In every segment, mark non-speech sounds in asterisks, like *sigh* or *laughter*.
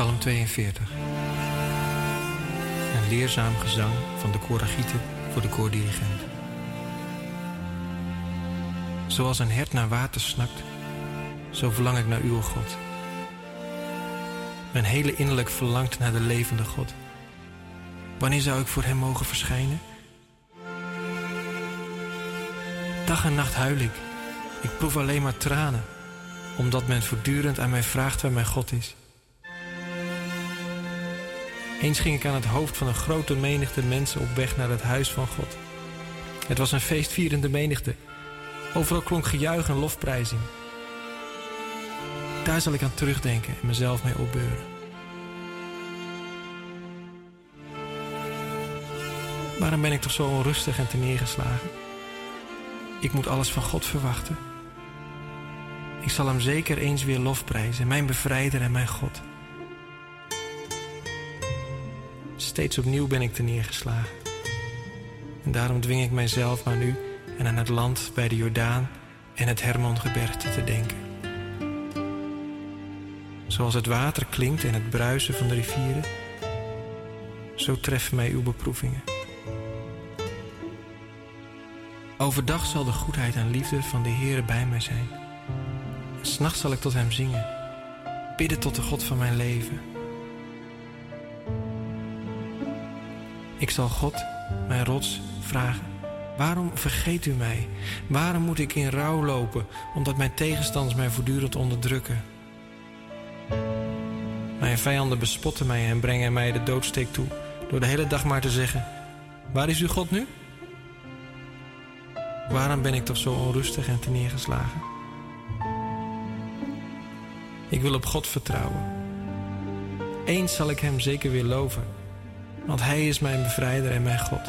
Psalm 42. Een leerzaam gezang van de koragieten voor de koordirigent. Zoals een hert naar water snakt, zo verlang ik naar uw God. Mijn hele innerlijk verlangt naar de levende God. Wanneer zou ik voor hem mogen verschijnen? Dag en nacht huil ik. Ik proef alleen maar tranen, omdat men voortdurend aan mij vraagt waar mijn God is. Eens ging ik aan het hoofd van een grote menigte mensen op weg naar het huis van God. Het was een feestvierende menigte. Overal klonk gejuich en lofprijzing. Daar zal ik aan terugdenken en mezelf mee opbeuren. Waarom ben ik toch zo onrustig en neergeslagen? Ik moet alles van God verwachten. Ik zal hem zeker eens weer lofprijzen, mijn bevrijder en mijn God. Steeds opnieuw ben ik neergeslagen. En daarom dwing ik mijzelf maar nu en aan het land bij de Jordaan en het Hermongebergte te denken. Zoals het water klinkt en het bruisen van de rivieren, zo treffen mij uw beproevingen. Overdag zal de goedheid en liefde van de Heere bij mij zijn. S'nachts zal ik tot hem zingen, bidden tot de God van mijn leven. Ik zal God, mijn rots, vragen. Waarom vergeet u mij? Waarom moet ik in rouw lopen, omdat mijn tegenstanders mij voortdurend onderdrukken? Mijn vijanden bespotten mij en brengen mij de doodsteek toe, door de hele dag maar te zeggen: Waar is uw God nu? Waarom ben ik toch zo onrustig en neergeslagen? Ik wil op God vertrouwen. Eens zal ik Hem zeker weer loven, want Hij is mijn bevrijder en mijn God.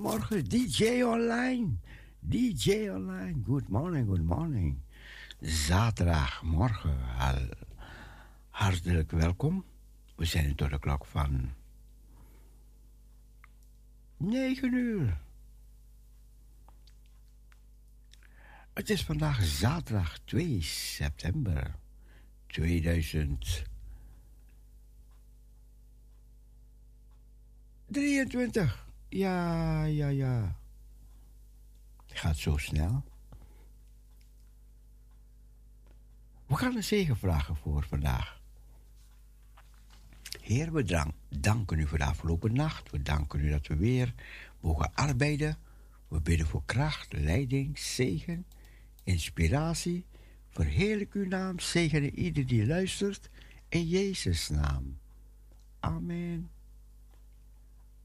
Goedemorgen, DJ Online. DJ Online, good morning, good morning. Zaterdagmorgen, hartelijk welkom. We zijn tot de klok van 9 uur. Het is vandaag zaterdag 2 september 2023. Ja, ja, ja. Het gaat zo snel. We gaan een zegen vragen voor vandaag. Heer, we danken u voor de afgelopen nacht. We danken u dat we weer mogen arbeiden. We bidden voor kracht, leiding, zegen, inspiratie. Verheerlijk uw naam, zegen ieder die luistert. In Jezus' naam. Amen.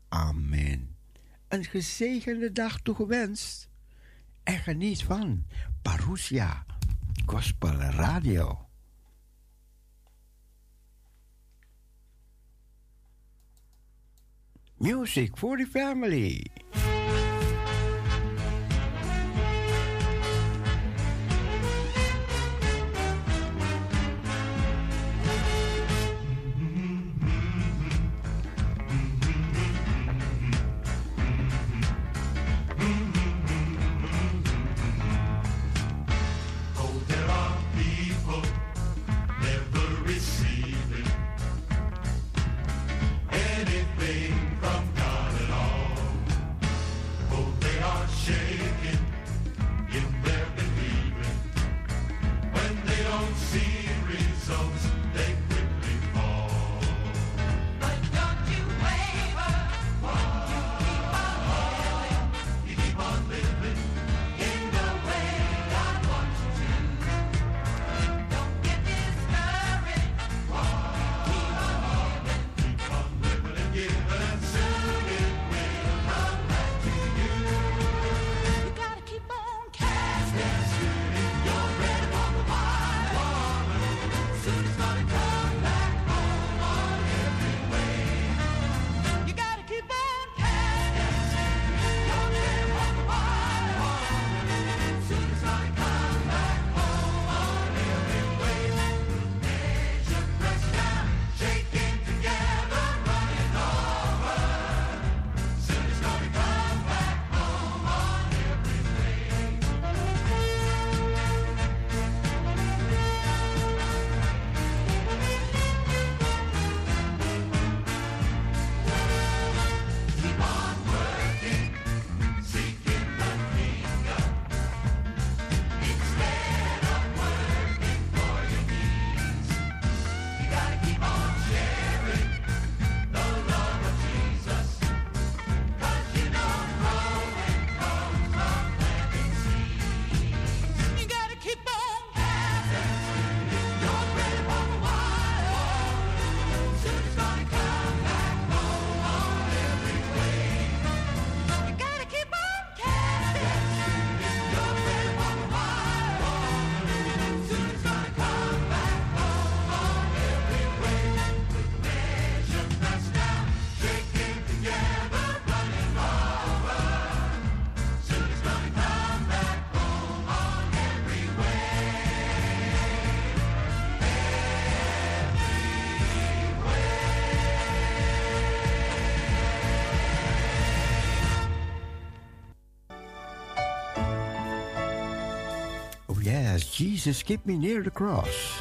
Amen een gezegende dag toegewenst. En geniet van Parousia Gospel Radio. Music for the family. Yes, Jesus, keep me near the cross.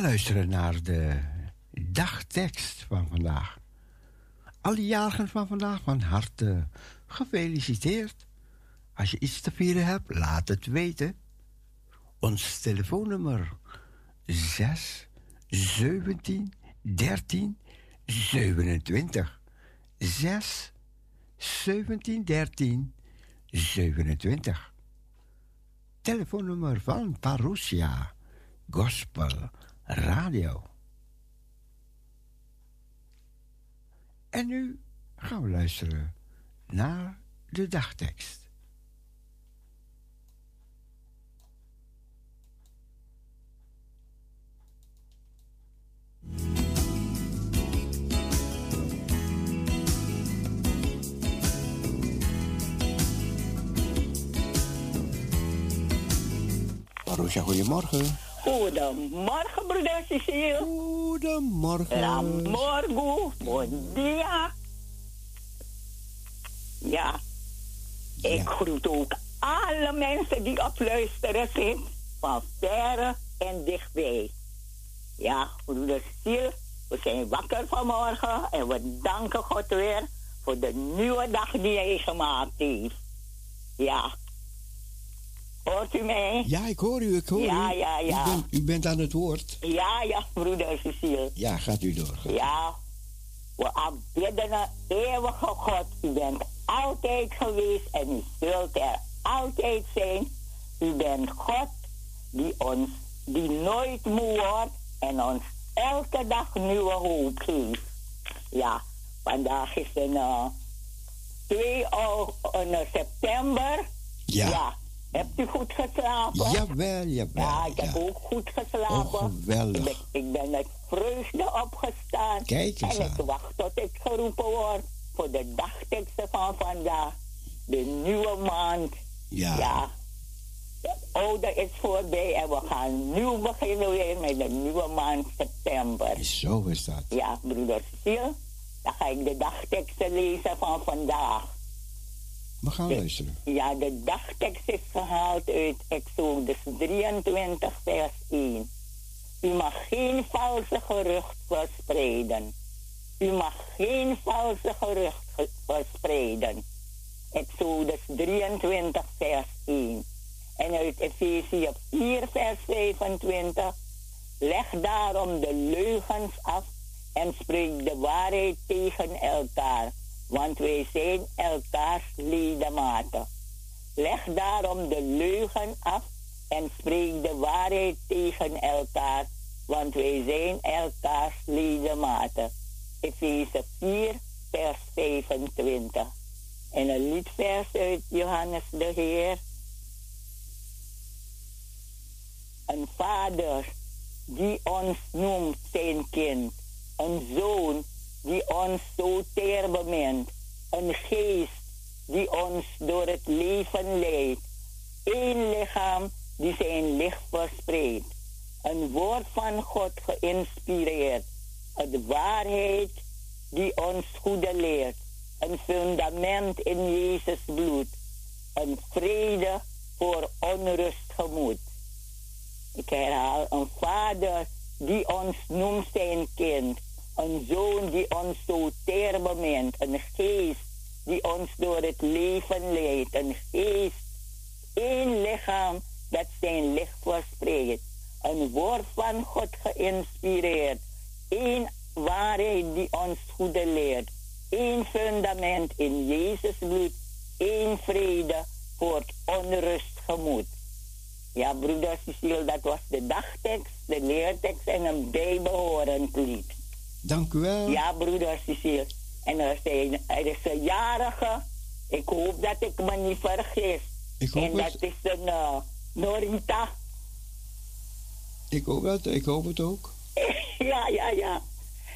Luisteren naar de dagtekst van vandaag. Alle jarigen van vandaag van harte gefeliciteerd. Als je iets te vieren hebt, laat het weten. Ons telefoonnummer 6 17 13 27. 6 17 13 27. Telefoonnummer van Parousia Gospel Radio. En nu gaan we luisteren naar de dagtekst. Marusha, goedemorgen. Goedemorgen, broeder Cecile. Goedemorgen. La morgu, bon dia. Ja, ik Ja. groet ook alle mensen die op luisteren zijn, van verre en dichtbij. Ja, broeder Cecile, we zijn wakker vanmorgen en we danken God weer voor de nieuwe dag die hij gemaakt heeft. Ja, Hoort u mij? Ja, ik hoor u, ik hoor Ja, u. ja, ja. U, bent, u bent aan het woord. Ja, ja, broeder Cecile. Ja, gaat u door. Ja, we aanbidden een eeuwige God. U bent altijd geweest en u zult er altijd zijn. U bent God die ons, die nooit moe wordt en ons elke dag nieuwe hoop geeft. Ja, vandaag is een uh, 2 eh, september. Ja. Hebt u goed geslapen? Jawel, jawel. Ja, ik heb ja. ook goed geslapen. Oh, geweldig. Ik ben, ik ben met vreugde opgestaan. Kijk eens En ik wacht tot ik geroepen word voor de dagteksten van vandaag. De nieuwe maand. Ja. Ja. Het oude is voorbij en we gaan nieuw beginnen weer met de nieuwe maand september. Zo is dat. Ja, broeder Cecile. Dan ga ik de dagteksten lezen van vandaag. We gaan luisteren. Ja, de dagtekst is gehaald uit Exodus 23, vers 1. U mag geen valse gerucht verspreiden. U mag geen valse gerucht ge- verspreiden. Exodus 23, vers 1. En uit Efezië 4, vers 25. Leg daarom de leugens af en spreek de waarheid tegen elkaar, want wij zijn elkaars ledematen. Leg daarom de leugen af en spreek de waarheid tegen elkaar, want wij zijn elkaars ledematen. Efeze 4, vers 25. En een liedvers uit Johannes de Heer. Een vader die ons noemt zijn kind. Een zoon die ons zo teer bemint. Een geest die ons door het leven leidt. Eén lichaam die zijn licht verspreidt. Een woord van God geïnspireerd. Een waarheid die ons goede leert. Een fundament in Jezus bloed. Een vrede voor onrust gemoed. Ik herhaal, een vader die ons noemt zijn kind. Een zoon die ons zo teer bemint. Een geest die ons door het leven leidt. Een geest, één lichaam dat zijn licht verspreidt. Een woord van God geïnspireerd. Eén waarheid die ons goede leert. Eén fundament in Jezus bloed. Één vrede voor het onrust. Ja, broeder Cecile, dat was de dagtekst, de leertekst en een bijbehorend lied. Dank u wel. Ja, broeder Cecile. En er, zijn, er is een jarige. Ik hoop dat ik me niet vergis. Ik hoop en dat het. is een uh, Norita. Ik hoop dat. Ik hoop het ook. *laughs* ja, ja, ja.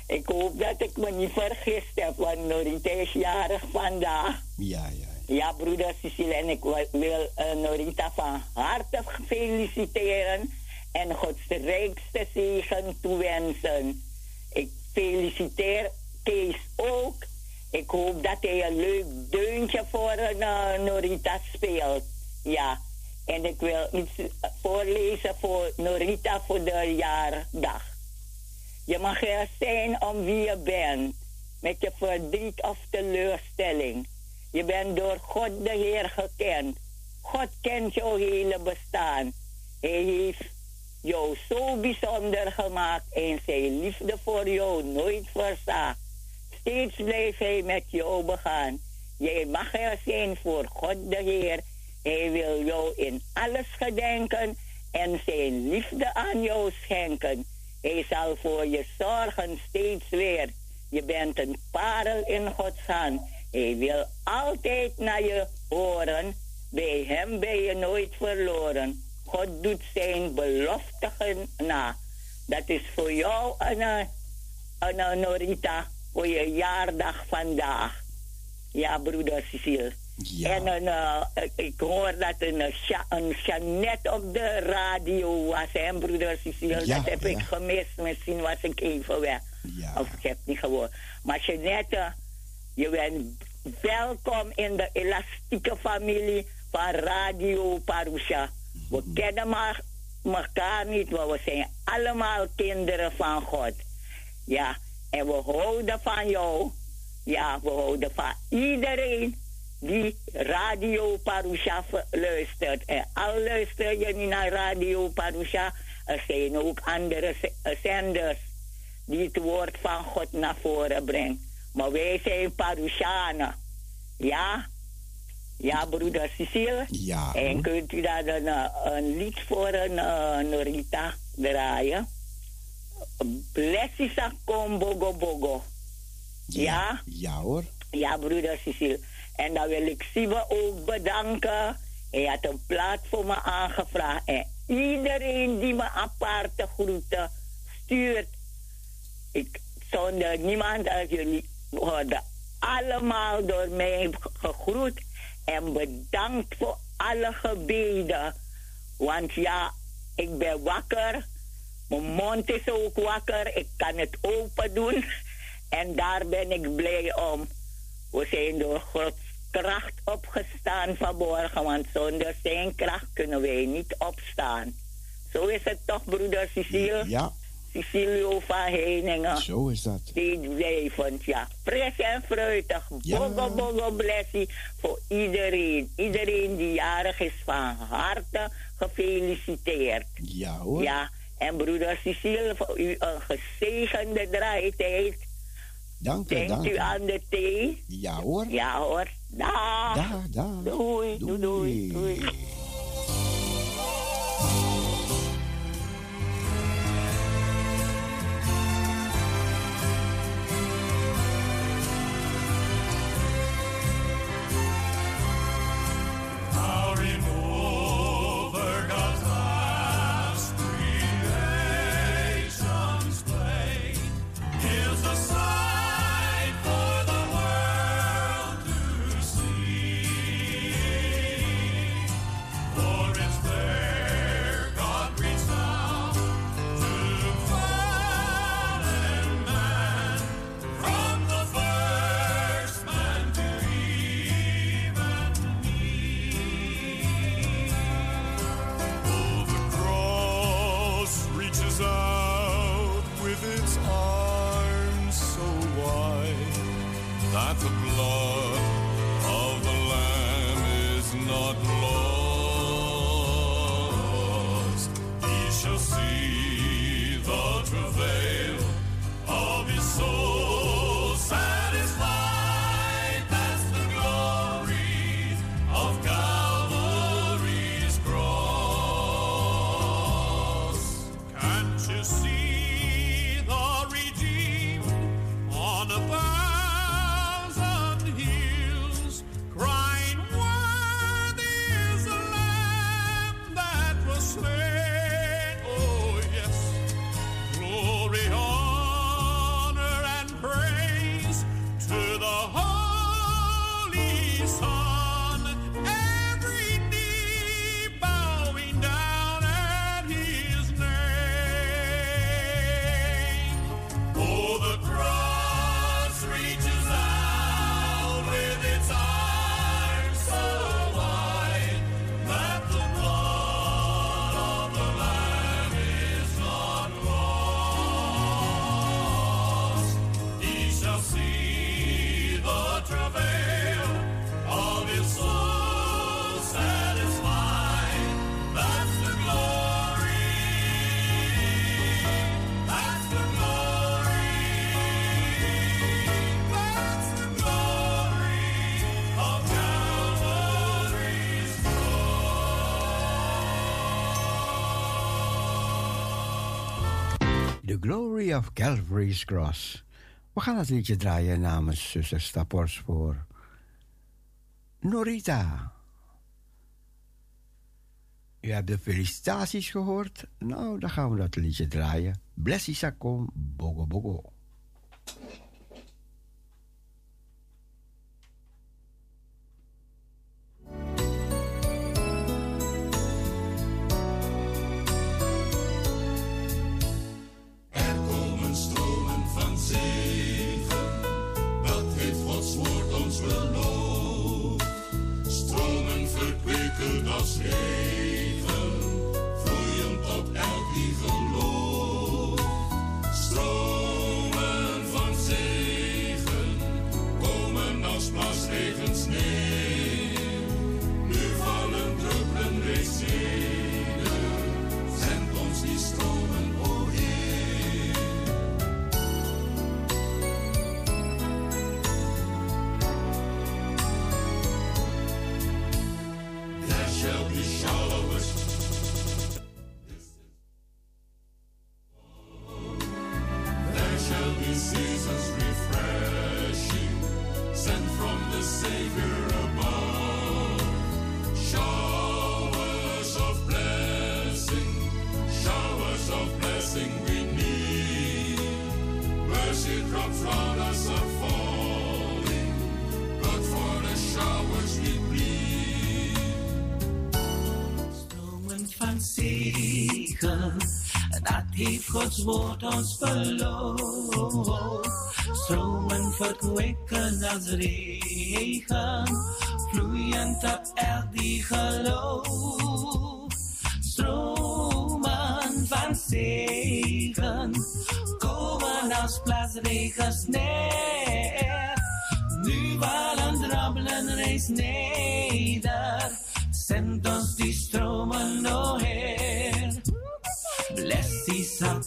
Ik hoop dat ik me niet vergist heb, want Norita is jarig vandaag. Ja, ja. Ja, broeder Cecile, en ik wil, wil eh, Norita van harte feliciteren en Gods rijkste zegen toewensen. Ik feliciteer Kees ook. Ik hoop dat hij een leuk deuntje voor eh, Norita speelt. Ja, en ik wil iets voorlezen voor Norita voor de jaardag. Je mag er zijn om wie je bent, met je verdriet of teleurstelling. Je bent door God de Heer gekend. God kent jouw hele bestaan. Hij heeft jou zo bijzonder gemaakt en zijn liefde voor jou nooit verzaakt. Steeds blijft hij met jou begaan. Jij mag er zijn voor God de Heer. Hij wil jou in alles gedenken en zijn liefde aan jou schenken. Hij zal voor je zorgen steeds weer. Je bent een parel in Gods hand. Hij wil altijd naar je horen. Bij hem ben je nooit verloren. God doet zijn beloften na. Dat is voor jou, een, een Norita, voor je jaardag vandaag. Ja, broeder Cecile. Ja. En een, uh, ik hoor dat een, een Jeannette op de radio was, hè, broeder Cecile. Ja, dat heb ja. ik gemist. Misschien was ik even weg. Ja. Of ik heb het niet gehoord. Maar Jeannette, je bent welkom in de elastieke familie van Radio Parusha. We kennen maar elkaar niet, maar we zijn allemaal kinderen van God. Ja, en we houden van jou. Ja, we houden van iedereen die Radio Parusha luistert. En al luister je niet naar Radio Parusha, er zijn ook andere zenders die het woord van God naar voren brengen. Maar wij zijn Parushanen. Ja? Ja, broeder Cecile? Ja. En kunt u daar een, eh, een lied voor een uh, Norita draaien? Blessisa kom bogo bogo. Ja? Ja hoor. Ja, broeder Cecile. En dan wil ik Siebe ook bedanken. Hij had een plaat voor me aangevraagd. En iedereen die me aparte groeten stuurt. Ik zonder niemand uit jullie worden allemaal door mij gegroet. En bedankt voor alle gebeden. Want ja, ik ben wakker. Mijn mond is ook wakker. Ik kan het open doen. En daar ben ik blij om. We zijn door Gods kracht opgestaan vanmorgen. Want zonder zijn kracht kunnen wij niet opstaan. Zo is het toch, broeder Cecile? Ja. Cecilio van Heiningen. Zo is dat. Die ja. Fris en fruitig. Ja. Bogo, bogo, blessie voor iedereen. Iedereen die jarig is van harte gefeliciteerd. Ja hoor. Ja. En broeder Cecile, voor u een gezegende draaitijd. Dank u, Denkt dank u aan de thee? Ja hoor. Ja hoor. Dag. Dag, dag. Doei, doei, doei. doei. all right Glory of Calvary's Cross. We gaan het liedje draaien namens zuster Stappers voor Norita. U hebt de felicitaties gehoord. Nou, dan gaan we dat liedje draaien. Blessie Sakom, Bogo Bogo.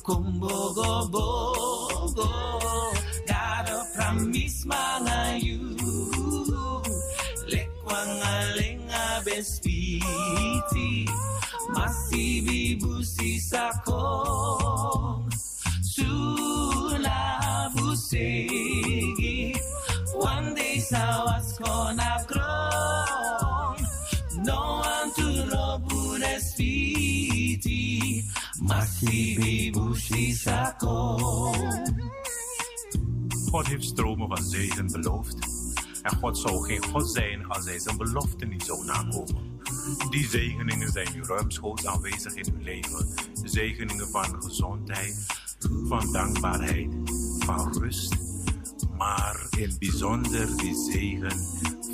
Blessisa heeft stromen van zegen beloofd. En God zou geen God zijn als hij zijn belofte niet zou nakomen. Die zegeningen zijn nu ruimschoots aanwezig in uw leven. Zegeningen van gezondheid, van dankbaarheid, van rust. Maar in bijzonder die zegen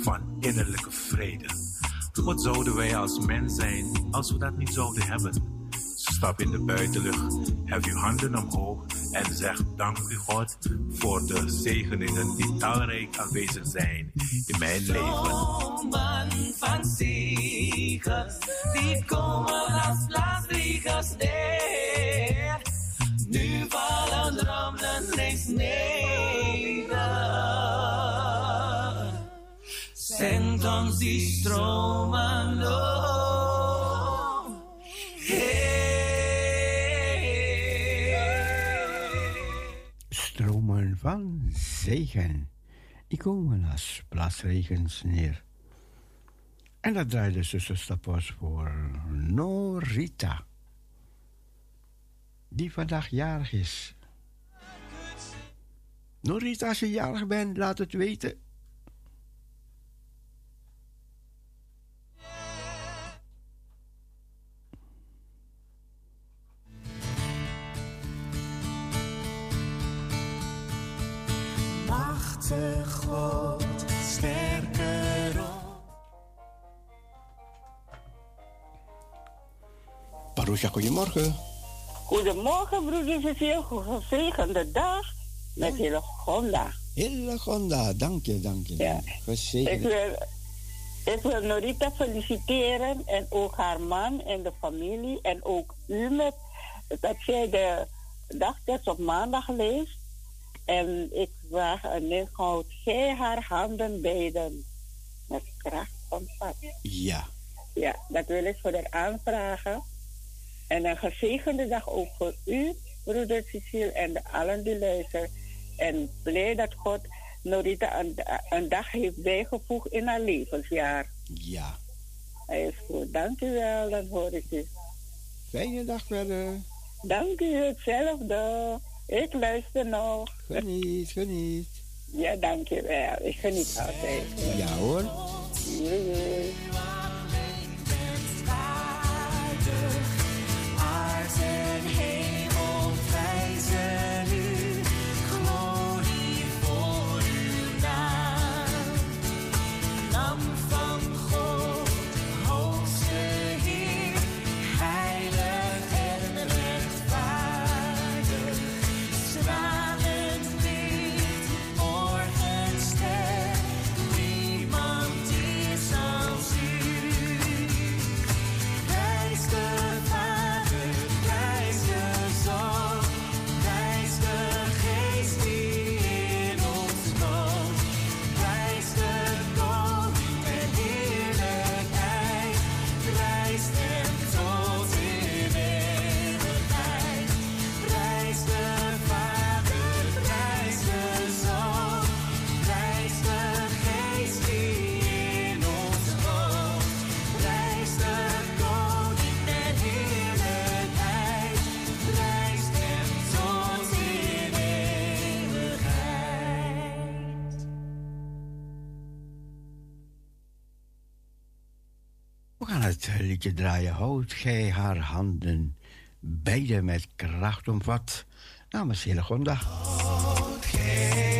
van innerlijke vrede. Wat zouden wij als mens zijn als we dat niet zouden hebben? Stap in de buitenlucht, hef uw handen omhoog en zeg dank u God voor de zegeningen die talrijk aanwezig zijn in mijn leven. Stromen van zegen, die komen als blaasvliegers neer. Nu vallen dromen reeds neder. Zend ons die stromen op. van zegen. Die komen als plasregens neer. En dat draaide Stappers voor Norita. Die vandaag jarig is. Norita, als je jarig bent, laat het weten. Grote God, sterker op. Parusha, goedemorgen. Goedemorgen, broeder Cecile. Gezegende dag met hele Gonda. Hele Gonda, dank je, dank je. Ja. Ik wil, ik wil Norita feliciteren en ook haar man en de familie en ook u met dat jij de dagtekst op maandag leest. En ik vraag aan houd gij haar handen beiden met kracht ontvat. Ja. Ja, dat wil ik voor haar aanvragen. En een gezegende dag ook voor u, broeder Cecile, en de allen die luisteren. En blij dat God Norita een, een dag heeft bijgevoegd in haar levensjaar. Ja. Hij is goed. Dank u wel, dan hoor ik u. Fijne dag verder. Dank u, hetzelfde. Ik luister nog. Geniet, geniet. Ja, dankjewel. Ik geniet altijd. Ja hoor. Jee. Draai, draaien. houdt, gij haar handen beide met kracht omvat. Namens Hillegonda. Houd gij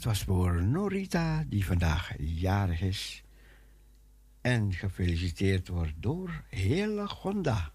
Het was voor Norita, die vandaag jarig is. En gefeliciteerd wordt door hele Gonda.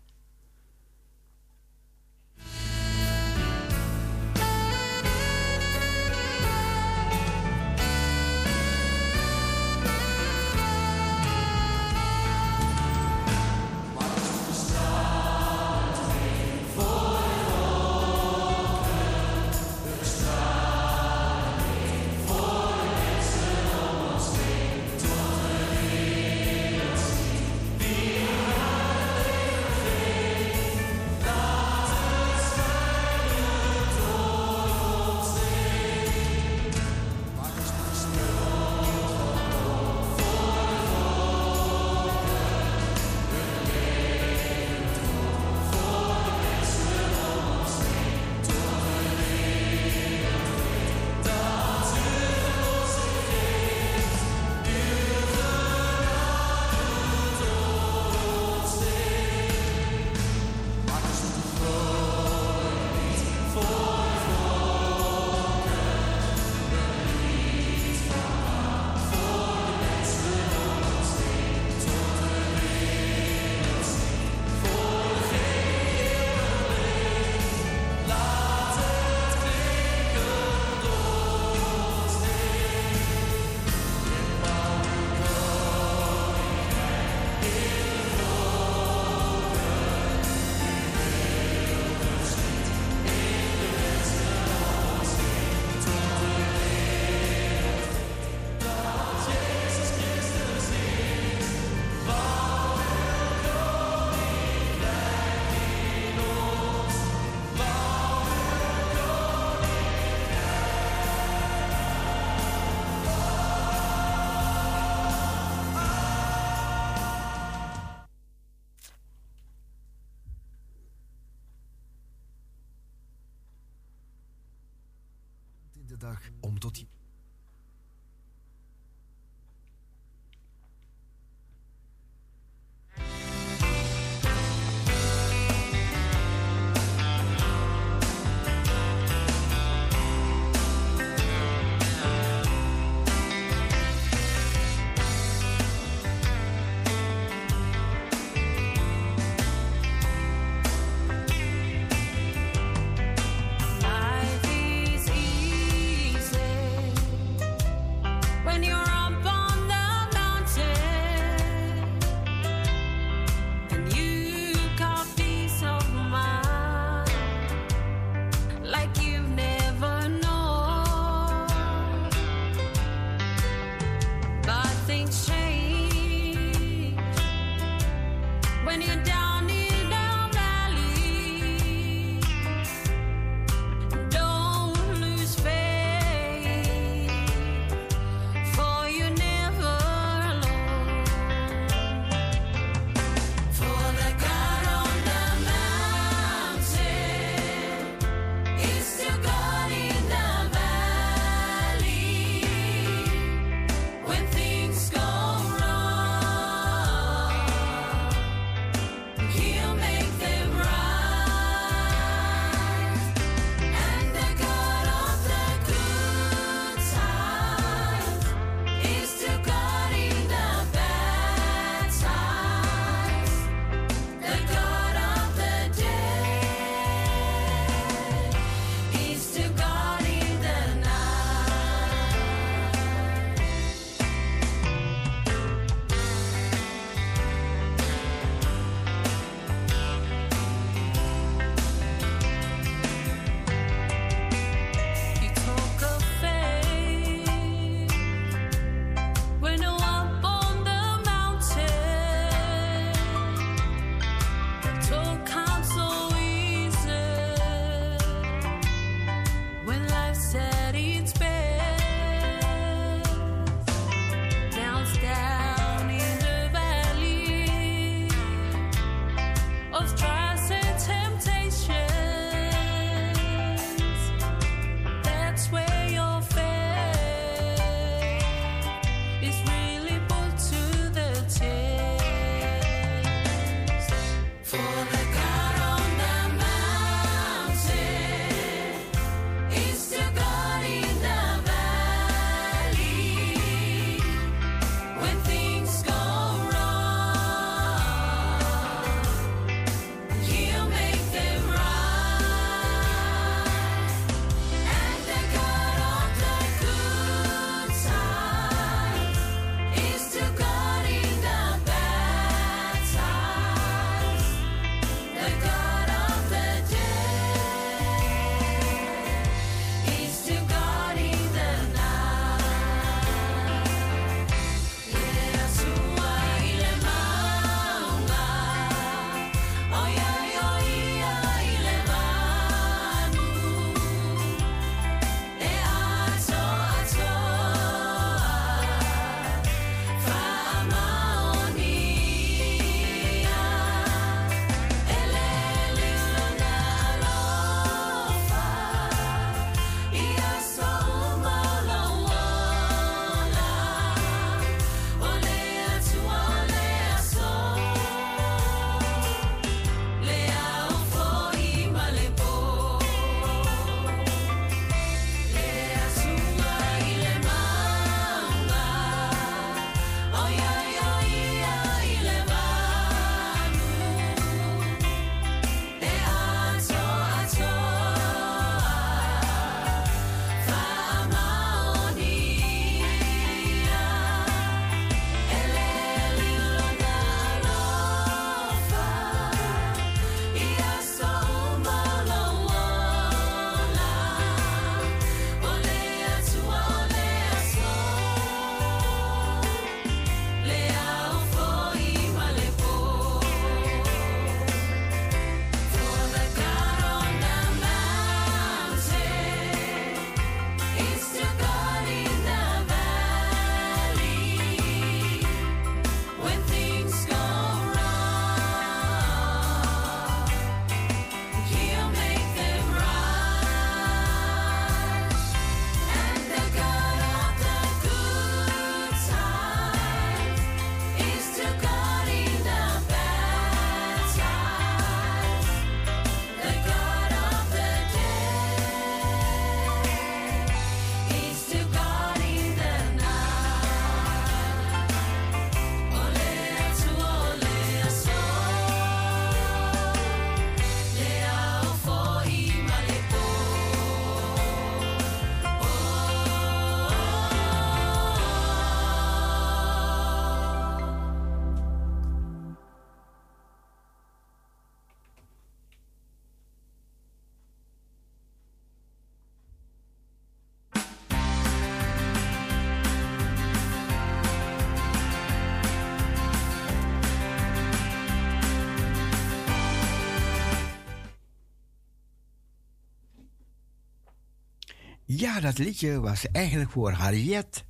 Ja, dat liedje was eigenlijk voor Harriet.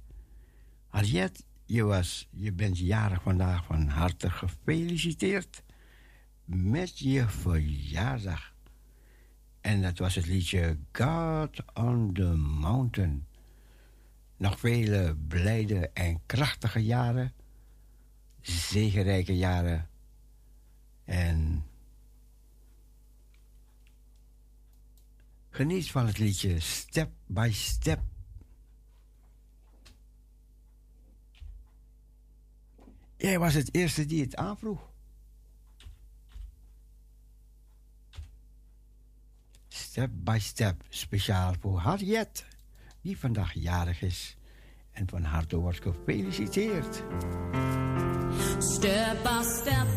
Harriet, je, was, je bent jarig vandaag van harte gefeliciteerd met je verjaardag. En dat was het liedje God on the Mountain. Nog vele blijde en krachtige jaren, zegenrijke jaren. En geniet van het liedje Step by Step. Jij was het eerste die het aanvroeg. Step by Step, speciaal voor Harriet, die vandaag jarig is. En van harte wordt gefeliciteerd. Step by step,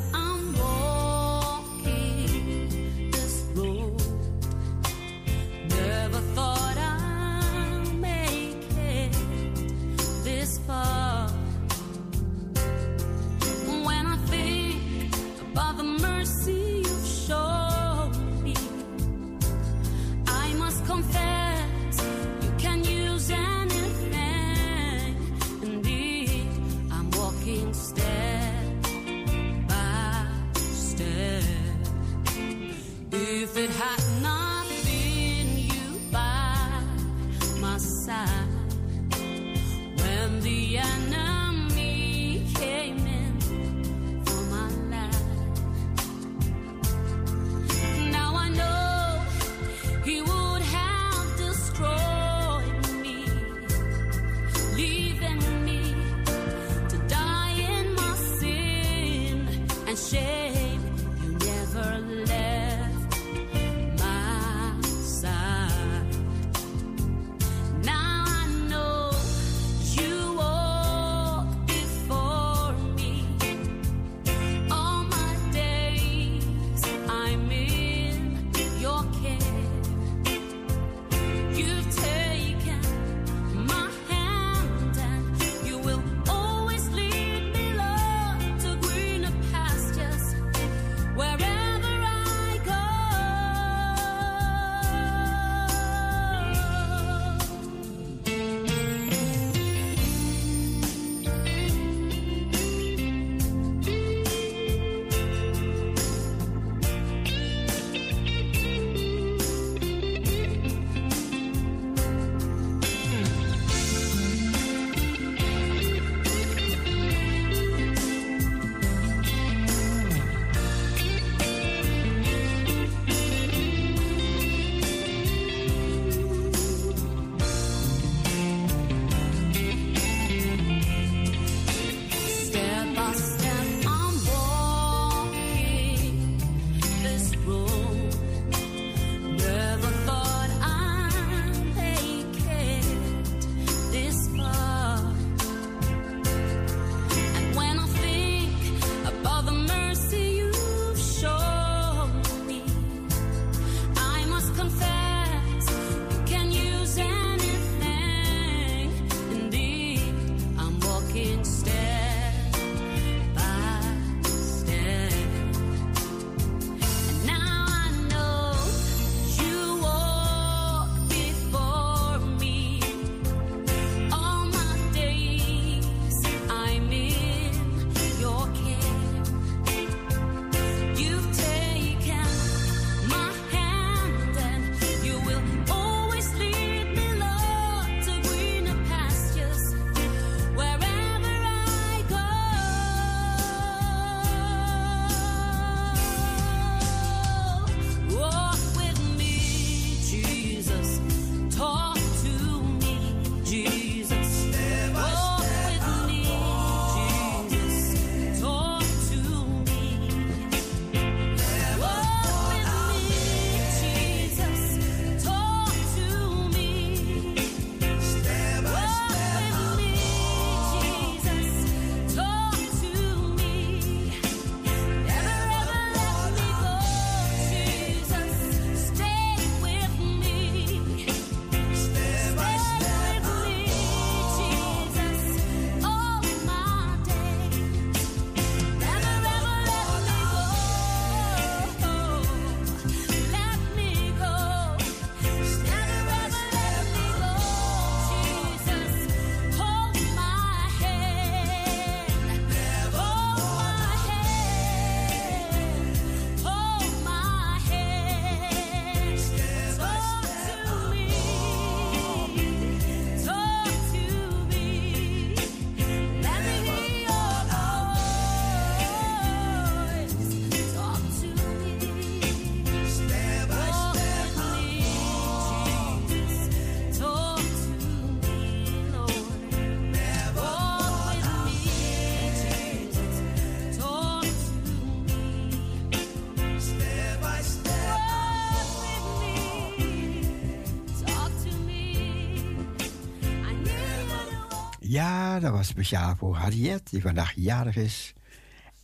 Ja, dat was speciaal voor Harriet, die vandaag jarig is.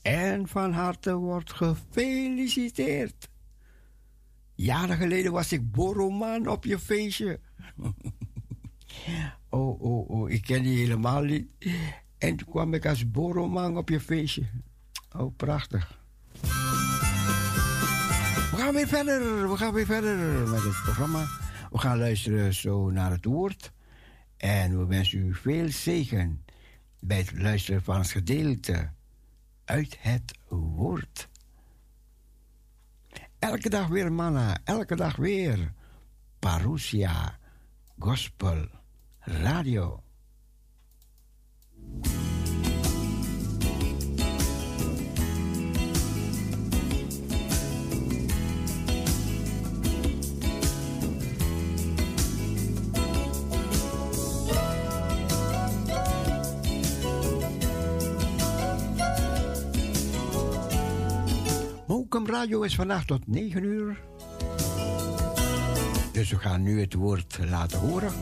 En van harte wordt gefeliciteerd. Jaren geleden was ik borrelman op je feestje. *laughs* oh, oh, oh, ik ken die helemaal niet. En toen kwam ik als borrelman op je feestje. Oh, prachtig. We gaan weer verder, we gaan weer verder met het programma. We gaan luisteren zo naar het woord. En we wensen u veel zegen bij het luisteren van het gedeelte uit het woord. Elke dag weer manna, elke dag weer parousia, gospel, radio. Mokum Radio is vandaag tot 9 uur. Dus we gaan nu het woord laten horen.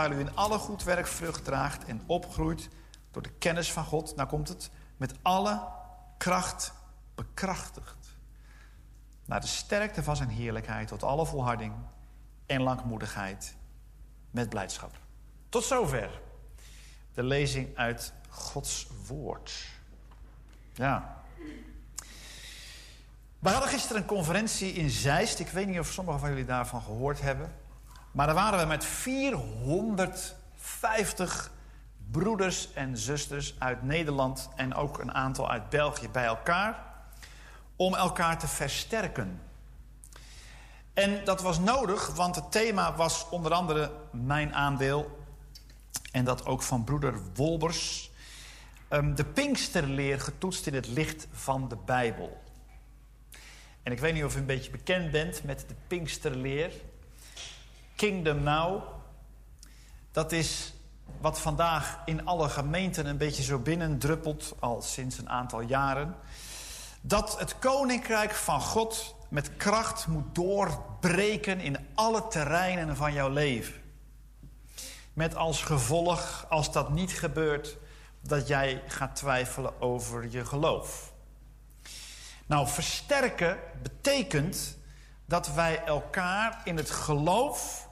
Terwijl u in alle goed werk vrucht draagt en opgroeit door de kennis van God. Nou komt het met alle kracht bekrachtigd. Naar de sterkte van zijn heerlijkheid tot alle volharding en langmoedigheid met blijdschap. Tot zover de lezing uit Gods woord. Ja. We hadden gisteren een conferentie in Zeist. Ik weet niet of sommigen van jullie daarvan gehoord hebben. Maar daar waren we met 450 broeders en zusters uit Nederland en ook een aantal uit België bij elkaar. Om elkaar te versterken. En dat was nodig, want het thema was onder andere mijn aandeel. En dat ook van broeder Wolbers. Ehm, de Pinksterleer getoetst in het licht van de Bijbel. En ik weet niet of u een beetje bekend bent met de Pinksterleer. Kingdom Now. Dat is wat vandaag in alle gemeenten een beetje zo binnendruppelt, al sinds een aantal jaren. Dat het koninkrijk van God met kracht moet doorbreken in alle terreinen van jouw leven. Met als gevolg, als dat niet gebeurt, dat jij gaat twijfelen over je geloof. Nou, versterken betekent dat wij elkaar in het geloof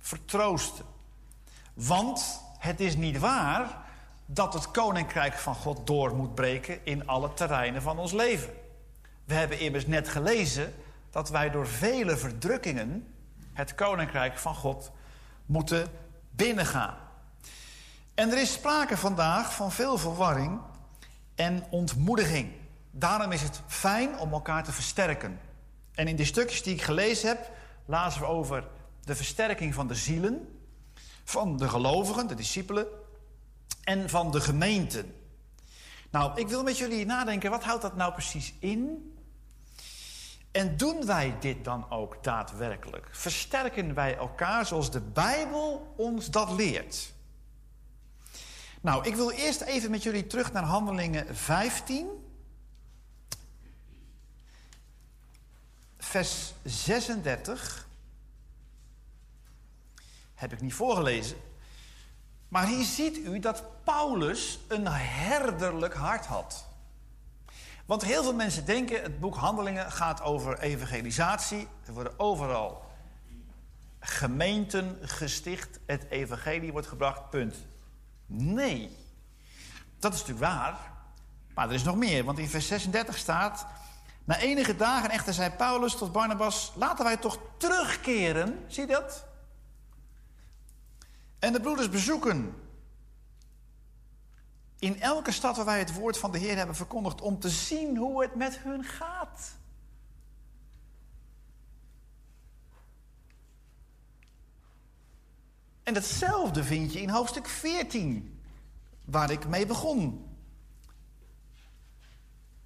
vertroosten. Want het is niet waar dat het koninkrijk van God door moet breken in alle terreinen van ons leven. We hebben immers net gelezen dat wij door vele verdrukkingen het koninkrijk van God moeten binnengaan. En er is sprake vandaag van veel verwarring en ontmoediging. Daarom is het fijn om elkaar te versterken. En in de stukjes die ik gelezen heb, lazen we over de versterking van de zielen, van de gelovigen, de discipelen, en van de gemeenten. Nou, ik wil met jullie nadenken, wat houdt dat nou precies in? En doen wij dit dan ook daadwerkelijk? Versterken wij elkaar zoals de Bijbel ons dat leert? Nou, ik wil eerst even met jullie terug naar Handelingen 15. Vers 36. Heb ik niet voorgelezen. Maar hier ziet u dat Paulus een herderlijk hart had. Want heel veel mensen denken, het boek Handelingen gaat over evangelisatie. Er worden overal gemeenten gesticht. Het evangelie wordt gebracht, punt. Nee, dat is natuurlijk waar. Maar er is nog meer, want in vers 36 staat... Na enige dagen echter zei Paulus tot Barnabas... laten wij toch terugkeren, zie je dat? En de broeders bezoeken. In elke stad waar wij het woord van de Heer hebben verkondigd... om te zien hoe het met hun gaat. En hetzelfde vind je in hoofdstuk 14, waar ik mee begon.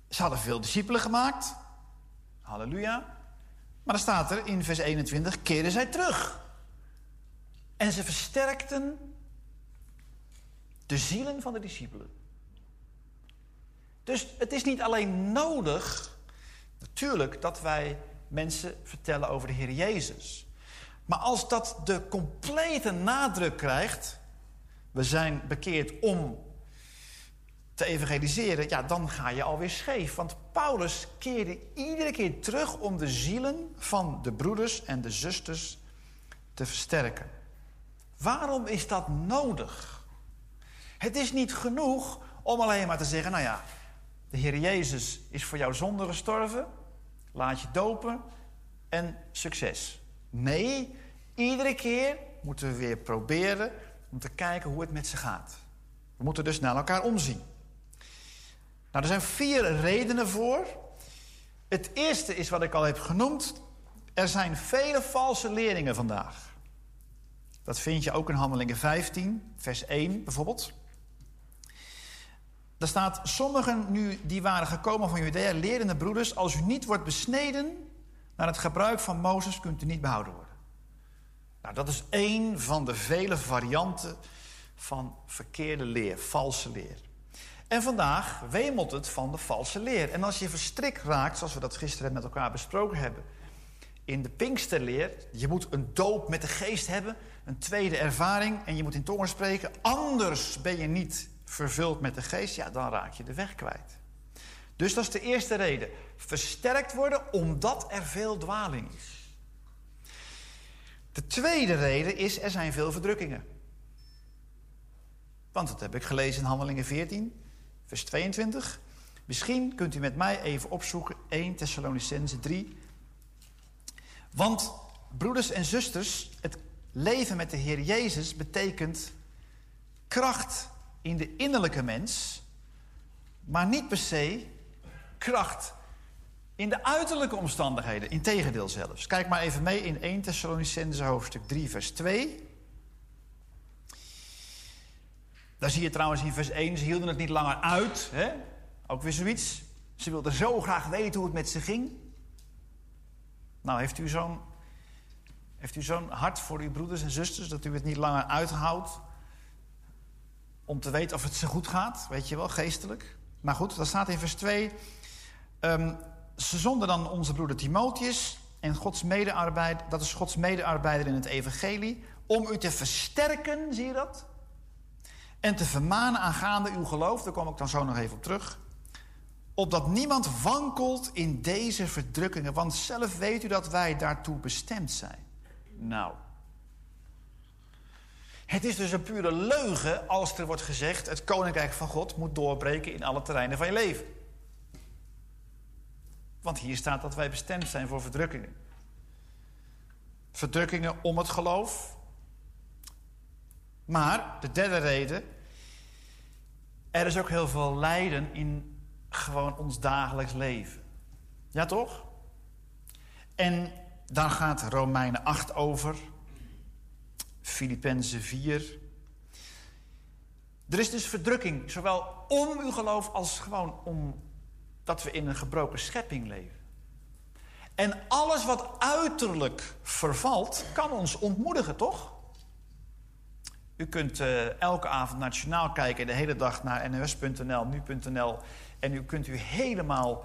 Ze hadden veel discipelen gemaakt. Halleluja. Maar dan staat er in vers 21, keerden zij terug. En ze versterkten de zielen van de discipelen. Dus het is niet alleen nodig, natuurlijk, dat wij mensen vertellen over de Heer Jezus. Maar als dat de complete nadruk krijgt, we zijn bekeerd om te evangeliseren, ja, dan ga je alweer scheef. Want Paulus keerde iedere keer terug om de zielen van de broeders en de zusters te versterken. Waarom is dat nodig? Het is niet genoeg om alleen maar te zeggen, nou ja, de Heer Jezus is voor jouw zonde gestorven, laat je dopen en succes. Nee, iedere keer moeten we weer proberen om te kijken hoe het met ze gaat. We moeten dus naar elkaar omzien. Nou, er zijn vier redenen voor. Het eerste is wat ik al heb genoemd. Er zijn vele valse leerlingen vandaag. Dat vind je ook in Handelingen 15, vers 1 bijvoorbeeld. Daar staat, sommigen nu die waren gekomen van Judea, lerende broeders, als u niet wordt besneden naar het gebruik van Mozes, kunt u niet behouden worden. Nou, dat is één van de vele varianten van verkeerde leer, valse leer. En vandaag wemelt het van de valse leer. En als je verstrikt raakt, zoals we dat gisteren met elkaar besproken hebben, in de Pinksterleer, je moet een doop met de geest hebben, een tweede ervaring en je moet in tongen spreken, anders ben je niet vervuld met de geest, ja, dan raak je de weg kwijt. Dus dat is de eerste reden. Versterkt worden omdat er veel dwaling is. De tweede reden is, er zijn veel verdrukkingen. Want dat heb ik gelezen in Handelingen 14, vers 22. Misschien kunt u met mij even opzoeken 1 Thessalonicense 3. Want, broeders en zusters, het leven met de Heer Jezus betekent kracht in de innerlijke mens, maar niet per se kracht in de uiterlijke omstandigheden. Integendeel zelfs. Kijk maar even mee in 1 Thessalonicense hoofdstuk 3, vers 2. Daar zie je trouwens in vers 1, ze hielden het niet langer uit. Hè? Ook weer zoiets. Ze wilden zo graag weten hoe het met ze ging. Nou, heeft u zo'n heeft u zo'n hart voor uw broeders en zusters dat u het niet langer uithoudt om te weten of het ze goed gaat, weet je wel, geestelijk? Maar goed, dat staat in vers 2. Um, ze zonden dan onze broeder Timotheus en Gods medearbeider, dat is Gods medearbeider in het evangelie, om u te versterken, zie je dat? En te vermanen aangaande uw geloof, daar kom ik dan zo nog even op terug. Opdat niemand wankelt in deze verdrukkingen, want zelf weet u dat wij daartoe bestemd zijn. Nou. Het is dus een pure leugen als er wordt gezegd: het koninkrijk van God moet doorbreken in alle terreinen van je leven. Want hier staat dat wij bestemd zijn voor verdrukkingen. Verdrukkingen om het geloof. Maar de derde reden. Er is ook heel veel lijden in gewoon ons dagelijks leven. Ja, toch? En daar gaat Romeinen 8 over. Filippenzen 4. Er is dus verdrukking, zowel om uw geloof als gewoon om dat we in een gebroken schepping leven. En alles wat uiterlijk vervalt, kan ons ontmoedigen, toch? U kunt eh, elke avond journaal kijken, de hele dag naar nos.nl, nu.nl. En u kunt u helemaal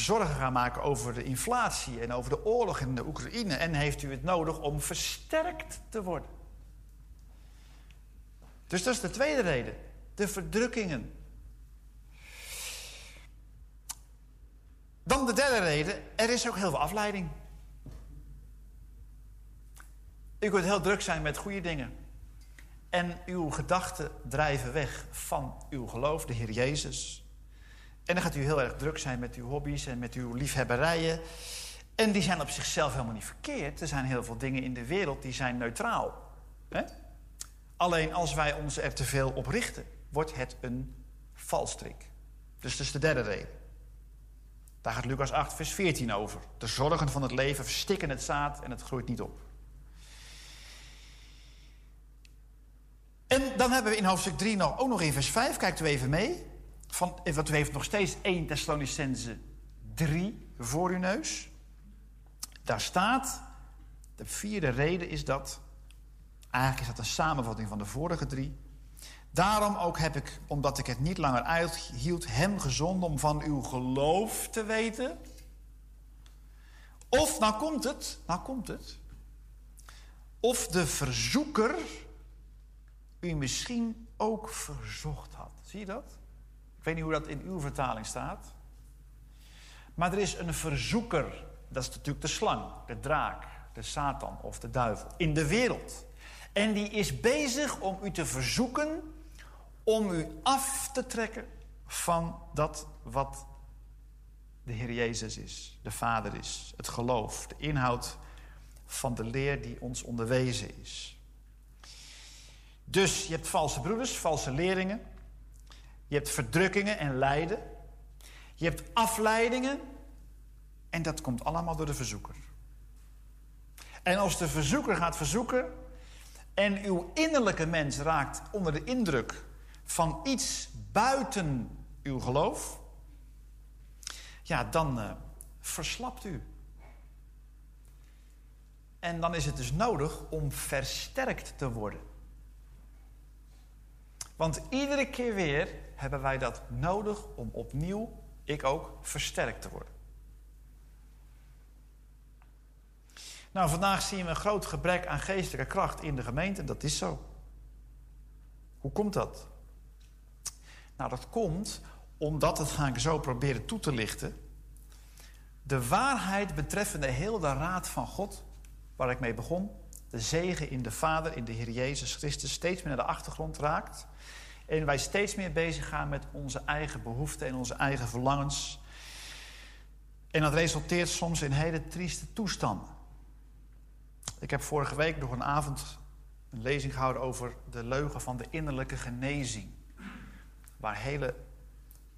zorgen gaan maken over de inflatie en over de oorlog in de Oekraïne. En heeft u het nodig om versterkt te worden. Dus dat is de tweede reden. De verdrukkingen. Dan de derde reden. Er is ook heel veel afleiding. U kunt heel druk zijn met goede dingen. En uw gedachten drijven weg van uw geloof, de Heer Jezus. En dan gaat u heel erg druk zijn met uw hobby's en met uw liefhebberijen. En die zijn op zichzelf helemaal niet verkeerd. Er zijn heel veel dingen in de wereld die zijn neutraal. Alleen als wij ons er te veel op richten, wordt het een valstrik. Dus dat is de derde reden. Daar gaat Lucas 8, vers 14 over. De zorgen van het leven verstikken het zaad en het groeit niet op. En dan hebben we in hoofdstuk 3 nog, ook nog in vers 5, kijkt u even mee. Van, want u heeft nog steeds 1 Thessalonicense 3 voor uw neus. Daar staat, de vierde reden is dat, eigenlijk is dat een samenvatting van de vorige drie. Daarom ook heb ik, omdat ik het niet langer uithield, hem gezonden om van uw geloof te weten. Of, nou komt het, nou komt het. Of de verzoeker u misschien ook verzocht had. Zie je dat? Ik weet niet hoe dat in uw vertaling staat. Maar er is een verzoeker. Dat is natuurlijk de slang, de draak, de Satan of de duivel. In de wereld. En die is bezig om u te verzoeken om u af te trekken van dat wat de Heer Jezus is, de Vader is, het geloof, de inhoud van de leer die ons onderwezen is. Dus je hebt valse broeders, valse leerlingen. Je hebt verdrukkingen en lijden. Je hebt afleidingen. En dat komt allemaal door de verzoeker. En als de verzoeker gaat verzoeken en uw innerlijke mens raakt onder de indruk van iets buiten uw geloof, ja, dan uh, verslapt u. En dan is het dus nodig om versterkt te worden. Want iedere keer weer hebben wij dat nodig om opnieuw, ik ook, versterkt te worden. Nou, vandaag zien we een groot gebrek aan geestelijke kracht in de gemeente. Dat is zo. Hoe komt dat? Nou, dat komt omdat, dat ga ik zo proberen toe te lichten... de waarheid betreffende heel de raad van God, waar ik mee begon... de zegen in de Vader, in de Heer Jezus Christus... steeds meer naar de achtergrond raakt... En wij steeds meer bezig gaan met onze eigen behoeften en onze eigen verlangens. En dat resulteert soms in hele trieste toestanden. Ik heb vorige week nog een avond een lezing gehouden over de leugen van de innerlijke genezing. Waar hele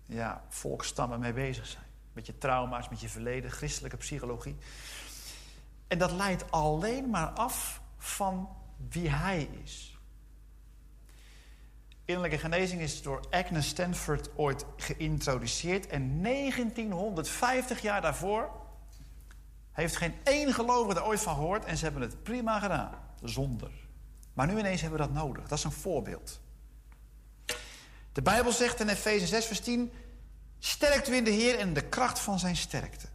ja, volkstammen mee bezig zijn. Met je trauma's, met je verleden, christelijke psychologie. En dat leidt alleen maar af van wie hij is. Innerlijke genezing is door Agnes Stanford ooit geïntroduceerd. En 1950 jaar daarvoor heeft geen één gelovige er ooit van gehoord. En ze hebben het prima gedaan. Zonder. Maar nu ineens hebben we dat nodig. Dat is een voorbeeld. De Bijbel zegt in Efeze 6 vers 10... Sterkt u in de Heer en de kracht van zijn sterkte.